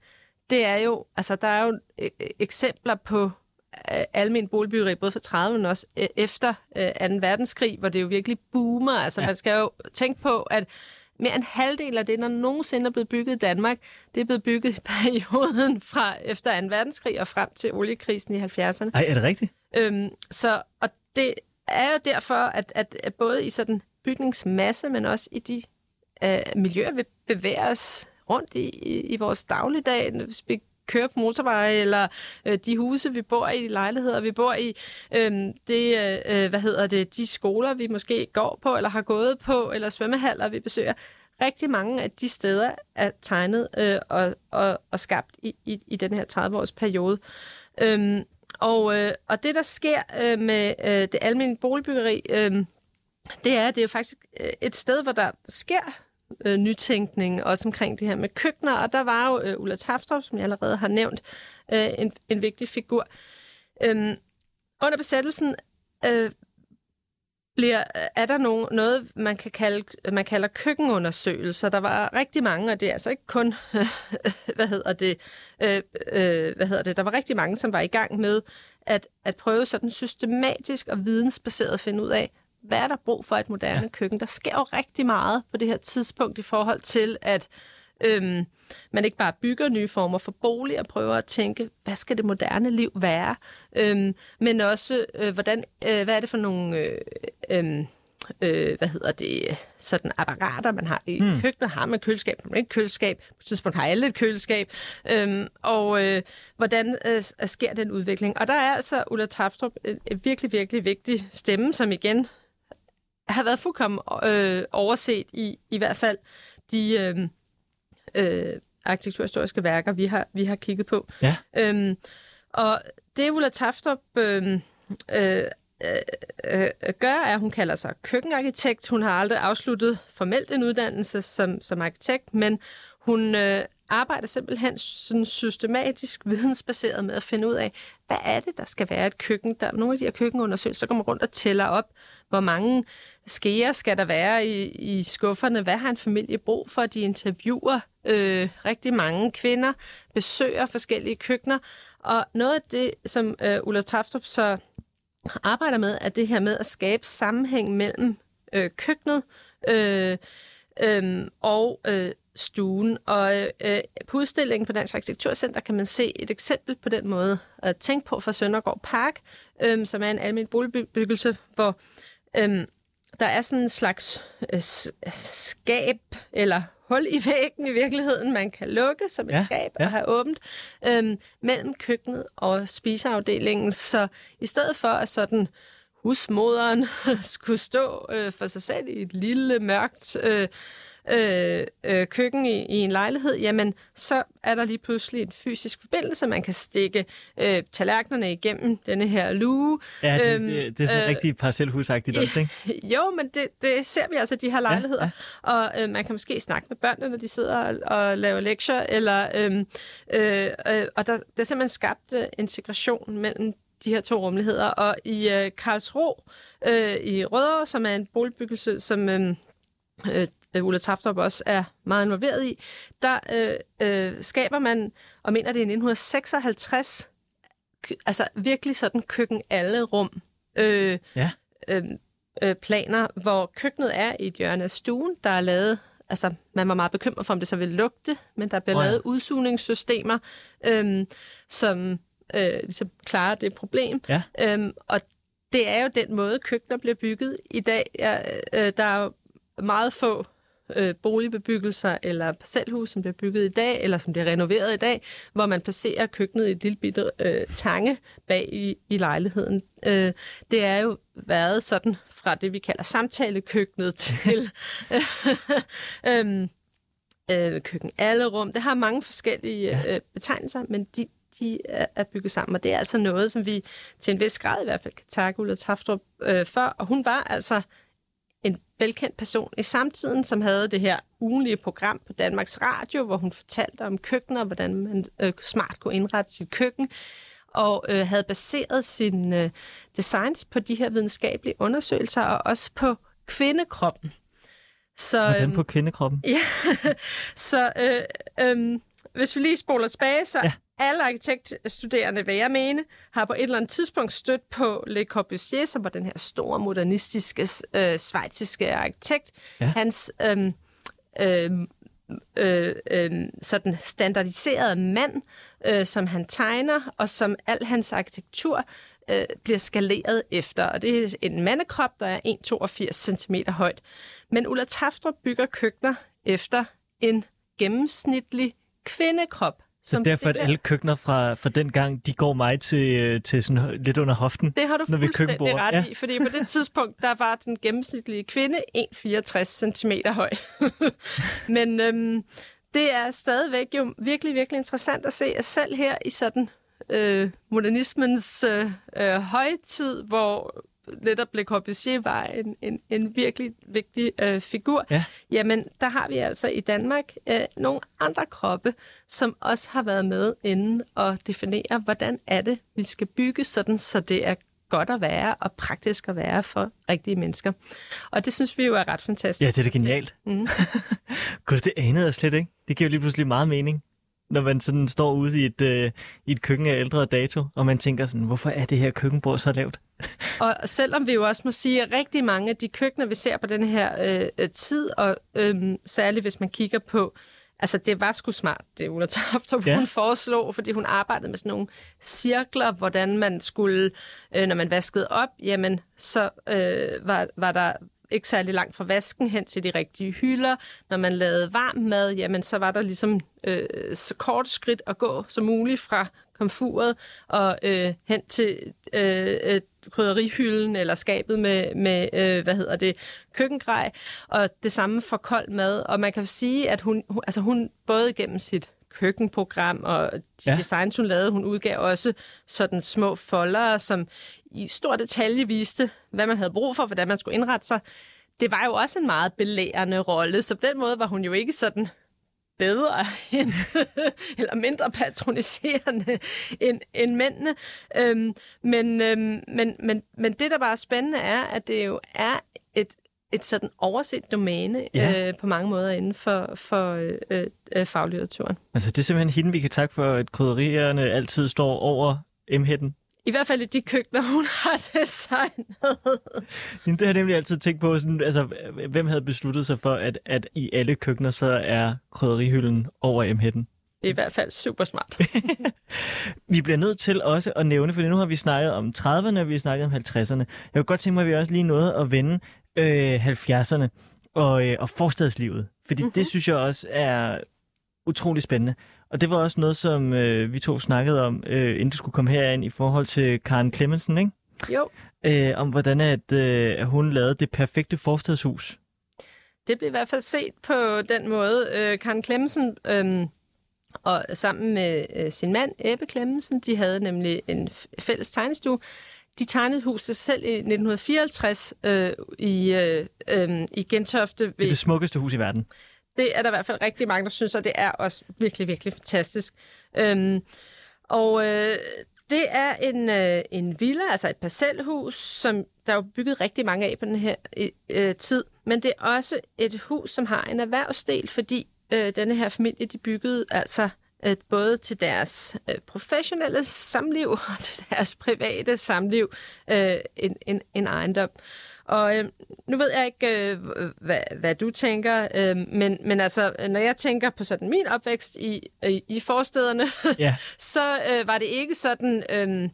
det er jo, altså der er jo øh, eksempler på almen boligbyggeri, både for 30, men også øh, efter 2. Øh, verdenskrig, hvor det jo virkelig boomer. Altså ja. man skal jo tænke på, at mere end halvdelen af det, der nogensinde er blevet bygget i Danmark, det er blevet bygget i perioden fra efter 2. verdenskrig og frem til oliekrisen i 70'erne.
Ej, er det rigtigt?
Øhm, så, og det er jo derfor, at, at, at både i sådan bygningsmasse, men også i de øh, miljøer, vi bevæger os rundt i, i, i vores dagligdag, hvis vi kører på motorveje, eller øh, de huse, vi bor i, de lejligheder, vi bor i, øhm, øh, det, øh, hvad hedder det, de skoler, vi måske går på, eller har gået på, eller svømmehaller, vi besøger. Rigtig mange af de steder er tegnet øh, og, og, og skabt i, i, i den her 30-års periode. Øhm, og, øh, og det, der sker øh, med øh, det almindelige boligbyggeri, øh, det er, det er jo faktisk øh, et sted, hvor der sker øh, nytænkning, også omkring det her med køkkener. Og der var jo øh, Ulla Taftrup, som jeg allerede har nævnt, øh, en, en vigtig figur. Øhm, under besættelsen øh, bliver, øh, er der nogen, noget, man, kan kalde, man kalder køkkenundersøgelser. Der var rigtig mange, og det er altså ikke kun, hvad hedder det, øh, øh, hvad hedder det, der var rigtig mange, som var i gang med at, at prøve sådan systematisk og vidensbaseret at finde ud af, hvad er der brug for et moderne ja. køkken? Der sker jo rigtig meget på det her tidspunkt i forhold til, at øhm, man ikke bare bygger nye former for bolig og prøver at tænke, hvad skal det moderne liv være? Øhm, men også, øh, hvordan, øh, hvad er det for nogle... Øh, øh, øh, hvad hedder det, sådan apparater, man har i mm. køkkenet, har man køleskab, man ikke køleskab, på et tidspunkt har alle et køleskab, øhm, og øh, hvordan øh, sker den udvikling. Og der er altså Ulla Taftrup et virkelig, virkelig vigtig stemme, som igen har været fuldkommen øh, overset i i hvert fald de øh, øh, arkitekturhistoriske værker, vi har, vi har kigget på.
Ja.
Øhm, og det Ulla Taftrup øh, øh, øh, gør, er, at hun kalder sig køkkenarkitekt. Hun har aldrig afsluttet formelt en uddannelse som, som arkitekt, men hun øh, arbejder simpelthen sådan systematisk, vidensbaseret med at finde ud af, hvad er det, der skal være et køkken. Der, nogle af de her køkkenundersøgelser går man rundt og tæller op, hvor mange skeer skal der være i, i skufferne, hvad har en familie brug for, de interviewer øh, rigtig mange kvinder, besøger forskellige køkkener, og noget af det, som øh, Ulla Taftrup så arbejder med, er det her med at skabe sammenhæng mellem øh, køkkenet øh, øh, og øh, stuen. Og øh, på udstillingen på Dansk Arkitekturcenter kan man se et eksempel på den måde at tænke på fra Søndergaard Park, øh, som er en almindelig boligbebyggelse, hvor øh, der er sådan en slags øh, skab eller hul i væggen i virkeligheden, man kan lukke som et ja, skab ja. og have åbent øhm, mellem køkkenet og spiseafdelingen. Så i stedet for at sådan husmoderen skulle stå øh, for sig selv i et lille mørkt øh, øh, øh, køkken i, i en lejlighed, jamen så er der lige pludselig en fysisk forbindelse. Man kan stikke øh, tallerkenerne igennem denne her luge.
Ja, det, øhm, det, det er sådan øh, rigtig parcelhusagtigt også, ikke?
Jo, men det, det ser vi altså, de her lejligheder. Ja, ja. Og øh, man kan måske snakke med børnene, når de sidder og, og laver lektier, eller, øhm, øh, øh, og der, der er simpelthen skabt uh, integration mellem de her to rummeligheder. Og i øh, Karlsro øh, i Rødovre, som er en boligbyggelse, som øh, øh, Ulla Taftrup også er meget involveret i, der øh, øh, skaber man, og mener det er i 1956, altså virkelig sådan køkken alle rum. Øh, ja. øh, øh, planer, hvor køkkenet er i et hjørne af stuen, der er lavet altså, man var meget bekymret for, om det så ville lugte, men der bliver oh, ja. lavet udsugningssystemer, øhm, som øh, ligesom klarer det problem. Ja. Øhm, og det er jo den måde, køkkener bliver bygget i dag. Ja, øh, der er jo meget få øh, boligbebyggelser eller parcelhus, som bliver bygget i dag, eller som bliver renoveret i dag, hvor man placerer køkkenet i et lille bitte øh, tange bag i, i lejligheden. Øh, det er jo været sådan fra det, vi kalder samtalekøkkenet til øh, øh, køkken alle rum. Det har mange forskellige øh, betegnelser, men de, de er bygget sammen, og det er altså noget, som vi til en vis grad i hvert fald kan takke Ulla Taftrup øh, for, og hun var altså en velkendt person i samtiden, som havde det her ugenlige program på Danmarks Radio, hvor hun fortalte om køkkener, hvordan man øh, smart kunne indrette sit køkken, og øh, havde baseret sin øh, designs på de her videnskabelige undersøgelser, og også på kvindekroppen.
Så, Hvordan øhm, på kvindekroppen?
Ja, så øh, øh, hvis vi lige spoler tilbage, så ja alle arkitektstuderende, hvad jeg mene, har på et eller andet tidspunkt stødt på Le Corbusier, som var den her store modernistiske øh, svejtiske arkitekt. Ja. Hans øh, øh, øh, øh, sådan standardiserede mand, øh, som han tegner, og som al hans arkitektur øh, bliver skaleret efter. Og det er en mandekrop, der er 1,82 cm højt. Men Ulla Taftrup bygger køkkener efter en gennemsnitlig kvindekrop.
Så derfor, at alle køkkener fra, fra den gang, de går mig til, øh, til sådan lidt under hoften,
Det har du når vi fuldstændig ret ja. i, fordi på det tidspunkt, der var den gennemsnitlige kvinde 1,64 cm høj. Men øhm, det er stadigvæk jo virkelig, virkelig interessant at se, at selv her i sådan øh, modernismens øh, øh, højtid, hvor netop Le Corbusier var en, en, en virkelig vigtig øh, figur, ja. jamen der har vi altså i Danmark øh, nogle andre kroppe, som også har været med inden og definere, hvordan er det, vi skal bygge sådan, så det er godt at være og praktisk at være for rigtige mennesker. Og det synes vi jo er ret fantastisk.
Ja, det er da genialt. Mm. Gud, det anede jeg slet ikke. Det giver jo lige pludselig meget mening når man sådan står ude i et, øh, i et køkken af ældre dato, og man tænker sådan, hvorfor er det her køkkenbord så lavt?
og selvom vi jo også må sige, at rigtig mange af de køkkener, vi ser på den her øh, tid, og øh, særligt hvis man kigger på, altså det var sgu smart, det Ulla Tafter, ja. hun foreslog, fordi hun arbejdede med sådan nogle cirkler, hvordan man skulle, øh, når man vaskede op, jamen så øh, var, var der ikke særlig langt fra vasken hen til de rigtige hylder. Når man lavede varm mad, jamen så var der ligesom øh, så kort skridt at gå som muligt fra komfuret og øh, hen til øh, krydderihylden eller skabet med, med øh, hvad hedder det, køkkengrej. Og det samme for kold mad. Og man kan sige, at hun, hun, altså hun både gennem sit køkkenprogram og de ja. designs, hun lavede. Hun udgav også sådan små folder, som i stor detalje viste, hvad man havde brug for, hvordan man skulle indrette sig. Det var jo også en meget belærende rolle, så på den måde var hun jo ikke sådan bedre end, eller mindre patroniserende end, end mændene. Øhm, men, øhm, men, men, men det, der bare er spændende, er, at det jo er et et sådan overset domæne ja. øh, på mange måder inden for, for øh, øh, faglitteraturen.
Altså det er simpelthen hende, vi kan takke for, at krydderierne altid står over M-hætten.
I hvert fald i de køkkener, hun har designet.
det har jeg nemlig altid tænkt på, sådan, altså, hvem havde besluttet sig for, at, at i alle køkkener, så er krydderihylden over M-hætten?
Det er i hvert fald super smart.
vi bliver nødt til også at nævne, for nu har vi snakket om 30'erne, og vi har snakket om 50'erne. Jeg kunne godt tænke mig, at vi også lige nåede at vende øh, 70'erne og, øh, og forstadslivet. Fordi mm-hmm. det synes jeg også er utrolig spændende. Og det var også noget, som øh, vi to snakkede om, øh, inden det skulle komme herind, i forhold til Karen Clemmensen, ikke?
Jo.
Øh, om hvordan at, øh, hun lavede det perfekte forstadshus.
Det blev i hvert fald set på den måde. Øh, Karen Clemmensen, øh, og sammen med øh, sin mand, Ebbe Clemmensen, de havde nemlig en fælles tegnestue. De tegnede huset selv i 1954 øh, i, øh, øh, i Gentofte. Ved...
Det er det smukkeste hus i verden.
Det er der i hvert fald rigtig mange, der synes, og det er også virkelig, virkelig fantastisk. Øhm, og øh, det er en, øh, en villa, altså et parcelhus, som der er jo bygget rigtig mange af på den her øh, tid. Men det er også et hus, som har en erhvervsdel, fordi øh, denne her familie, de byggede altså øh, både til deres øh, professionelle samliv og til deres private samliv øh, en, en, en ejendom. Og øh, nu ved jeg ikke, øh, hvad, hvad du tænker, øh, men, men altså, når jeg tænker på sådan min opvækst i, i, i forstederne, ja. så øh, var det ikke sådan øh,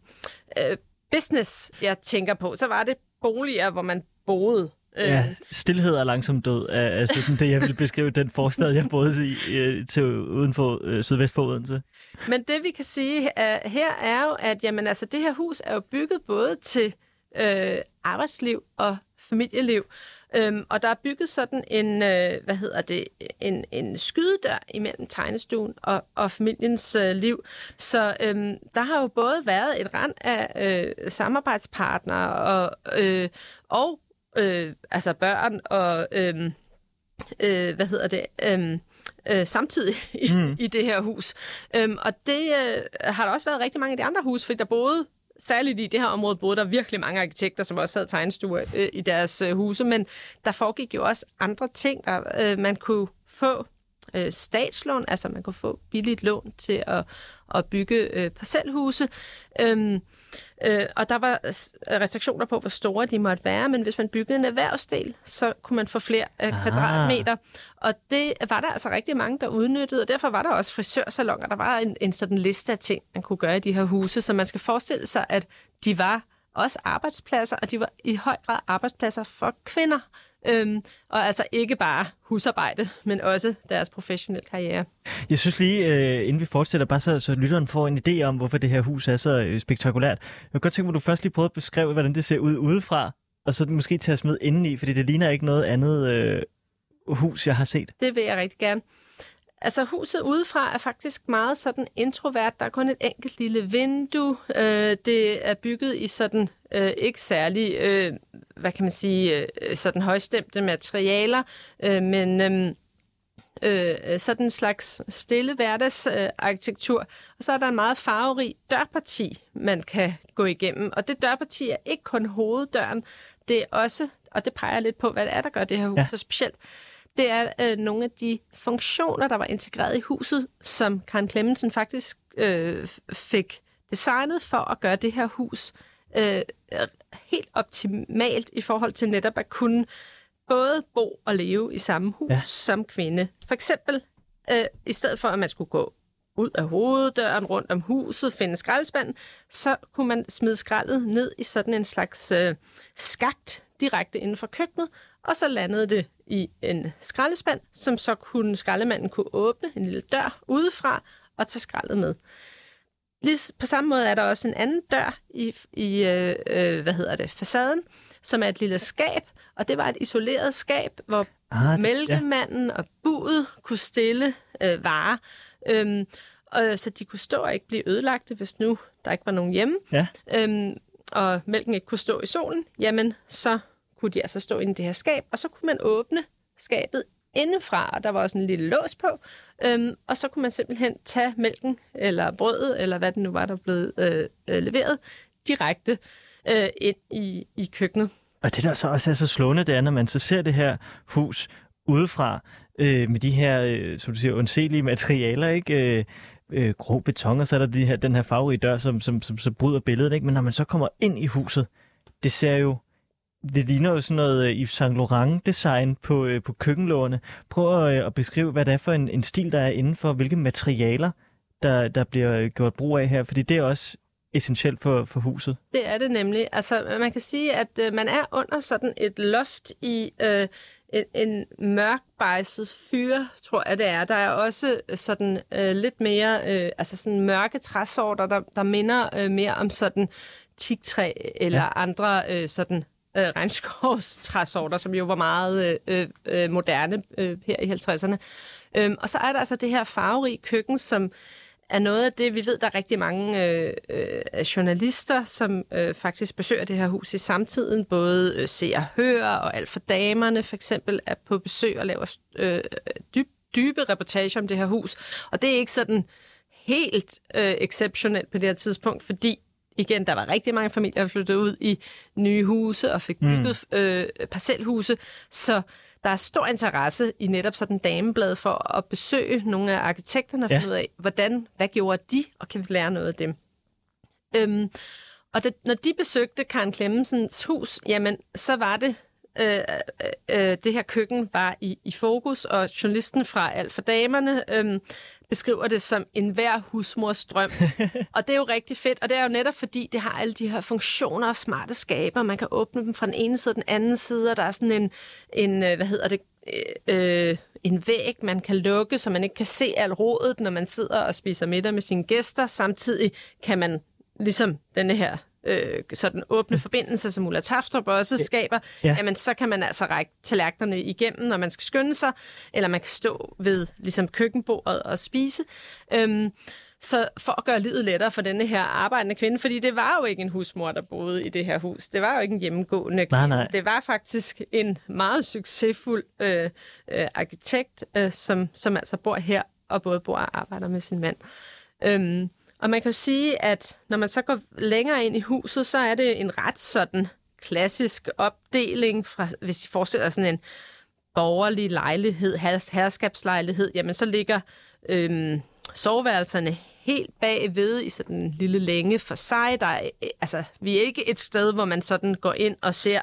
øh, business, jeg tænker på. Så var det boliger, hvor man boede.
Ja, øh. stillhed er langsomt død er, er sådan det, jeg vil beskrive den forstad, jeg boede i til uden for øh, sydvest for Odense.
Men det vi kan sige uh, her er jo, at jamen, altså, det her hus er jo bygget både til øh, arbejdsliv og familieliv. Øhm, og der er bygget sådan en, øh, hvad hedder det, en, en skydedør imellem tegnestuen og, og familiens øh, liv. Så øhm, der har jo både været et rand af øh, samarbejdspartnere og, øh, og øh, altså børn og øh, øh, hvad hedder det, øh, øh, samtidig i, mm. i det her hus. Øhm, og det øh, har der også været rigtig mange af de andre hus, fordi der boede særligt i det her område boede der virkelig mange arkitekter, som også havde tegnestuer øh, i deres øh, huse, men der foregik jo også andre ting, der øh, man kunne få øh, statslån, altså man kunne få billigt lån til at, at bygge øh, parcelhuse. Øhm, øh, og der var restriktioner på, hvor store de måtte være, men hvis man byggede en erhvervsdel, så kunne man få flere øh, kvadratmeter. Og det var der altså rigtig mange, der udnyttede, og derfor var der også frisørsalonger. Der var en, en sådan liste af ting, man kunne gøre i de her huse, så man skal forestille sig, at de var også arbejdspladser, og de var i høj grad arbejdspladser for kvinder. Øhm, og altså ikke bare husarbejde, men også deres professionelle karriere.
Jeg synes lige, øh, inden vi fortsætter, bare så, så lytteren får en idé om, hvorfor det her hus er så øh, spektakulært. Jeg kan godt tænke mig, at du først lige prøver at beskrive, hvordan det ser ud udefra, og så måske tage os med indeni, fordi det ligner ikke noget andet øh, hus, jeg har set.
Det vil jeg rigtig gerne. Altså huset udefra er faktisk meget sådan introvert. Der er kun et enkelt lille vindue. Øh, det er bygget i sådan øh, ikke særlig, øh, hvad kan man sige, øh, sådan højstemte materialer, øh, men øh, øh, sådan en slags stille hverdagsarkitektur. Øh, og så er der en meget farverig dørparti, man kan gå igennem. Og det dørparti er ikke kun hoveddøren, det er også, og det peger lidt på, hvad det er, der gør det her hus ja. så specielt, det er øh, nogle af de funktioner, der var integreret i huset, som Karen Clemmensen faktisk øh, fik designet for at gøre det her hus øh, helt optimalt i forhold til netop at kunne både bo og leve i samme hus ja. som kvinde. For eksempel, øh, i stedet for at man skulle gå ud af hoveddøren, rundt om huset, finde skraldespanden, så kunne man smide skraldet ned i sådan en slags øh, skagt direkte inden for køkkenet, og så landede det i en skraldespand, som så kunne skraldemanden kunne åbne en lille dør udefra og tage skraldet med. Lige på samme måde er der også en anden dør i, i øh, øh, hvad hedder det, facaden, som er et lille skab, og det var et isoleret skab, hvor ah, det, mælkemanden ja. og budet kunne stille øh, varer. Øhm, og, så de kunne stå og ikke blive ødelagte, hvis nu der ikke var nogen hjemme. Ja. Øhm, og mælken ikke kunne stå i solen, jamen så kunne de altså stå inde i det her skab, og så kunne man åbne skabet indefra, og der var også en lille lås på, øhm, og så kunne man simpelthen tage mælken, eller brødet, eller hvad det nu var, der blev øh, øh, leveret, direkte øh, ind i, i køkkenet.
Og det, der så også er så slående, det er, når man så ser det her hus udefra, øh, med de her, øh, som du siger, undselige materialer, ikke? Øh, øh, grå beton, og så er der de her, den her farverige dør, som, som, som, som bryder billedet. Ikke? Men når man så kommer ind i huset, det ser jo det ligner jo sådan noget øh, Yves Saint Laurent design på, øh, på køkkenlårene. Prøv at, øh, at beskrive, hvad det er for en, en stil, der er inden for, hvilke materialer, der, der bliver gjort brug af her, fordi det er også essentielt for, for huset.
Det er det nemlig. Altså, man kan sige, at øh, man er under sådan et loft i øh, en, en mørkbejset fyr, tror jeg det er. Der er også sådan øh, lidt mere, øh, altså sådan mørke træsorter, der, der minder øh, mere om sådan tigtræ eller ja. andre øh, sådan øh, regnskovstræsorter, som jo var meget øh, øh, moderne øh, her i 50'erne. Øhm, og så er der altså det her farverige køkken, som er noget af det, vi ved, der er rigtig mange øh, øh, journalister, som øh, faktisk besøger det her hus i samtiden. Både øh, ser og hører, og alt for damerne for eksempel er på besøg og laver øh, dyb, dybe reportager om det her hus. Og det er ikke sådan helt øh, exceptionelt på det her tidspunkt, fordi igen, der var rigtig mange familier, der flyttede ud i nye huse og fik bygget mm. øh, parcelhuse, så der er stor interesse i netop sådan dameblad for at besøge nogle af arkitekterne og ja. finde ud af, hvordan, hvad gjorde de, og kan vi lære noget af dem. Øhm, og det, når de besøgte Karen Klemmensens hus, jamen, så var det, øh, øh, øh, det her køkken var i, i fokus, og journalisten fra Alt for Damerne øh, beskriver det som en hver husmors drøm. og det er jo rigtig fedt, og det er jo netop fordi, det har alle de her funktioner og smarte skaber. Man kan åbne dem fra den ene side og den anden side, og der er sådan en, en øh, hvad hedder det, øh, en væg, man kan lukke, så man ikke kan se alt rådet, når man sidder og spiser middag med sine gæster. Samtidig kan man ligesom denne her øh, sådan åbne forbindelse, som Ulla Tafstrup også skaber, ja. jamen så kan man altså række tallerkenerne igennem, når man skal skynde sig, eller man kan stå ved ligesom køkkenbordet og spise. Øhm, så for at gøre livet lettere for denne her arbejdende kvinde, fordi det var jo ikke en husmor, der boede i det her hus. Det var jo ikke en hjemmegående kvinde. Nej, nej. Det var faktisk en meget succesfuld øh, øh, arkitekt, øh, som, som altså bor her og både bor og arbejder med sin mand. Øhm, og man kan jo sige, at når man så går længere ind i huset, så er det en ret sådan klassisk opdeling, fra, hvis I forestiller sådan en borgerlig lejlighed, herskabslejlighed, jamen så ligger øhm, soveværelserne helt bagved i sådan en lille længe for sig. Der er, altså, vi er ikke et sted, hvor man sådan går ind og ser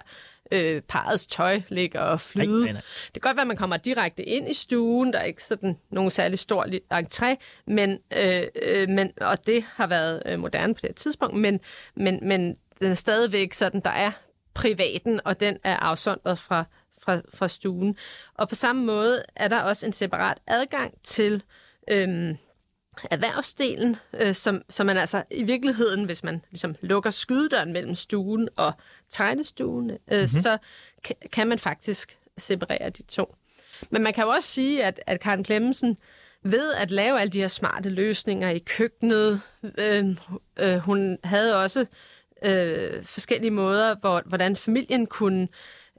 øh, parets tøj ligger og flyde. Nej, nej, nej. Det kan godt være, at man kommer direkte ind i stuen. Der er ikke sådan nogen særlig stor entré, men, øh, øh, men, og det har været øh, moderne på det tidspunkt, men, men, men den er stadigvæk sådan, der er privaten, og den er afsondret fra, fra, fra stuen. Og på samme måde er der også en separat adgang til øh, erhvervsdelen, øh, som, som man altså i virkeligheden, hvis man ligesom lukker skydedøren mellem stuen og tegnestuen, øh, mm-hmm. så kan, kan man faktisk separere de to. Men man kan jo også sige, at, at Karen Klemmensen ved at lave alle de her smarte løsninger i køkkenet, øh, øh, hun havde også øh, forskellige måder, hvor, hvordan familien kunne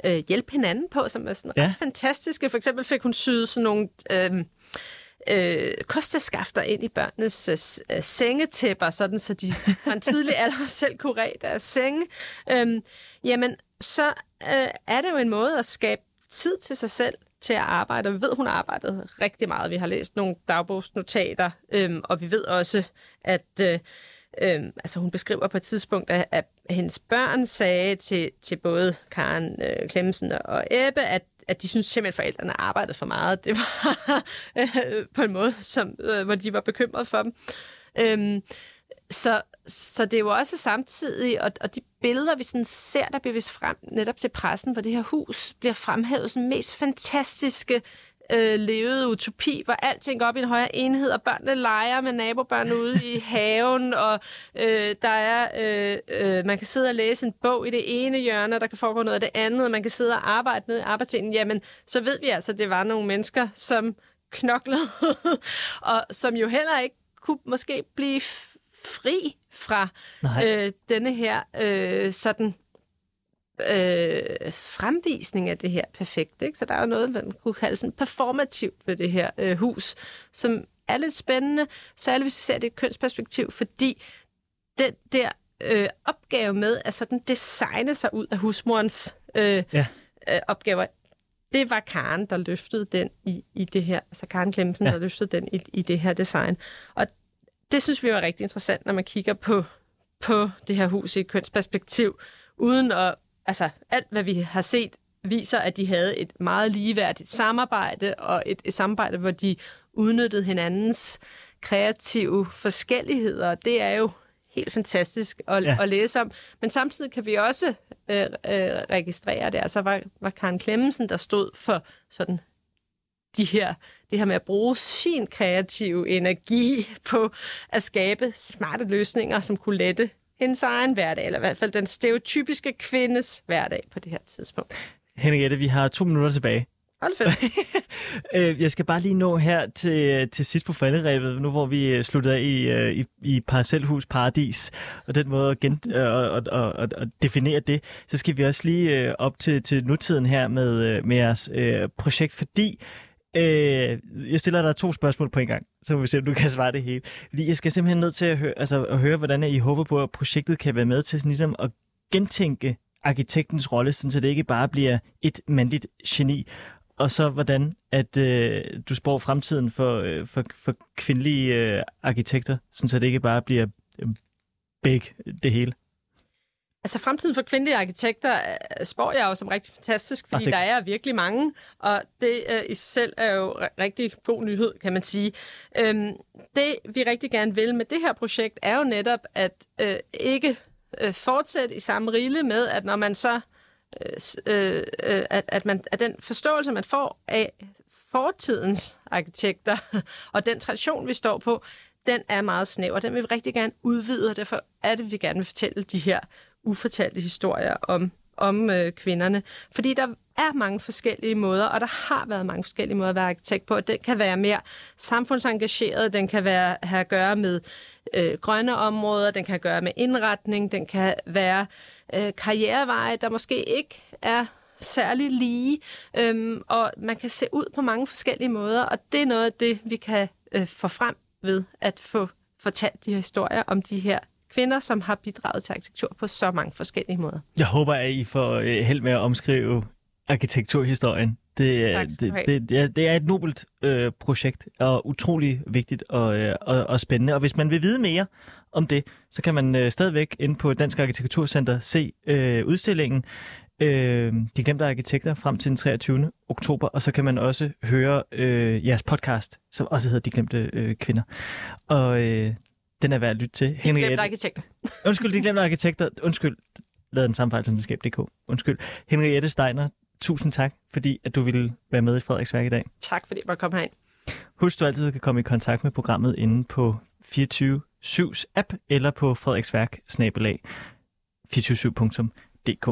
øh, hjælpe hinanden på, som er sådan ja. ret fantastiske. For eksempel fik hun syet sådan nogle... Øh, øh, kosteskafter ind i børnenes øh, sengetæpper, sådan så de fra en tidlig alder selv kunne ræde deres senge, øh, jamen så øh, er det jo en måde at skabe tid til sig selv til at arbejde. Og vi ved, hun har arbejdet rigtig meget. Vi har læst nogle dagbogsnotater, øh, og vi ved også, at øh, øh, altså hun beskriver på et tidspunkt, at, at hendes børn sagde til, til både Karen øh, Klemmensen og Ebbe, at at de synes simpelthen, at forældrene arbejdede for meget. Det var øh, på en måde, som, øh, hvor de var bekymrede for dem. Øhm, så, så det er jo også samtidig, og, og de billeder, vi sådan ser, der bliver vist frem netop til pressen, hvor det her hus bliver fremhævet som mest fantastiske øh, levede utopi, hvor alting går op i en højere enhed, og børnene leger med nabobørn ude i haven, og øh, der er, øh, øh, man kan sidde og læse en bog i det ene hjørne, og der kan foregå noget af det andet, og man kan sidde og arbejde ned i arbejdstiden. Jamen, så ved vi altså, at det var nogle mennesker, som knoklede, og som jo heller ikke kunne måske blive fri fra øh, denne her øh, sådan øh, fremvisning af det her perfekt. Ikke? Så der er jo noget, man kunne kalde sådan performativt ved det her øh, hus, som er lidt spændende, særligt hvis vi ser det i kønsperspektiv, fordi den der øh, opgave med at sådan designe sig ud af husmorens øh, ja. øh, opgaver, det var Karen, der løftede den i, i det her, altså Karen Klemsen, ja. der løftede den i, i det her design. Og det synes vi var rigtig interessant, når man kigger på, på det her hus i et kønsperspektiv, uden at altså alt, hvad vi har set, viser, at de havde et meget ligeværdigt samarbejde, og et, et samarbejde, hvor de udnyttede hinandens kreative forskelligheder. Det er jo helt fantastisk at, ja. at læse om. Men samtidig kan vi også øh, øh, registrere det. Altså var, var Karen Klemmensen, der stod for sådan de her, det her med at bruge sin kreative energi på at skabe smarte løsninger, som kunne lette hendes egen hverdag, eller i hvert fald den stereotypiske kvindes hverdag på det her tidspunkt.
Henriette, vi har to minutter tilbage.
Hold fedt.
Øh, jeg skal bare lige nå her til, til sidst på falderæbet, nu hvor vi øh, sluttede af i, øh, i, i Parcelhus Paradis, og den måde at, gen, at, at, at, at definere det, så skal vi også lige op til, til nutiden her med, med jeres projekt, fordi Øh, jeg stiller dig to spørgsmål på en gang, så må vi se, om du kan svare det hele. Fordi jeg skal simpelthen nødt til at høre, altså, at høre hvordan I håber på, at projektet kan være med til sådan, ligesom at gentænke arkitektens rolle, så det ikke bare bliver et mandligt geni. Og så hvordan at øh, du spår fremtiden for, øh, for, for kvindelige øh, arkitekter, så det ikke bare bliver øh, big det hele.
Altså fremtiden for kvindelige arkitekter øh, spår jeg jo som rigtig fantastisk, fordi det... der er virkelig mange, og det uh, i sig selv er jo rigtig god nyhed, kan man sige. Øhm, det vi rigtig gerne vil med det her projekt, er jo netop at uh, ikke uh, fortsætte i samme rille med, at når man så uh, uh, at, at, man, at den forståelse, man får af fortidens arkitekter og den tradition, vi står på, den er meget snæver. Den vil vi rigtig gerne udvide, og derfor er det, vi gerne vil fortælle de her ufortalte historier om, om øh, kvinderne. Fordi der er mange forskellige måder, og der har været mange forskellige måder at være arkitekt på. Den kan være mere samfundsengageret, den kan være, have at gøre med øh, grønne områder, den kan have at gøre med indretning, den kan være øh, karriereveje, der måske ikke er særlig lige, øhm, og man kan se ud på mange forskellige måder, og det er noget af det, vi kan øh, få frem ved at få fortalt de her historier om de her kvinder, som har bidraget til arkitektur på så mange forskellige måder.
Jeg håber, at I får øh, held med at omskrive arkitekturhistorien. Det, tak, det, det, det, er, det er et nobelt øh, projekt, og utrolig vigtigt og, øh, og, og spændende. Og hvis man vil vide mere om det, så kan man øh, stadigvæk ind på Dansk Arkitekturcenter se øh, udstillingen øh, De Glemte Arkitekter frem til den 23. oktober, og så kan man også høre øh, jeres podcast, som også hedder De Glemte øh, Kvinder. Og øh, den er værd at lytte til.
Henriette... Glemte arkitekter.
Undskyld, de glemte arkitekter. Undskyld, lavede den samme fejl som skab.dk. Undskyld. Henriette Steiner, tusind tak, fordi at du ville være med i Frederiksværk i dag.
Tak, fordi jeg måtte komme herind.
Husk, du altid kan komme i kontakt med programmet inde på 24-7's app eller på frederiksværk 247.dk.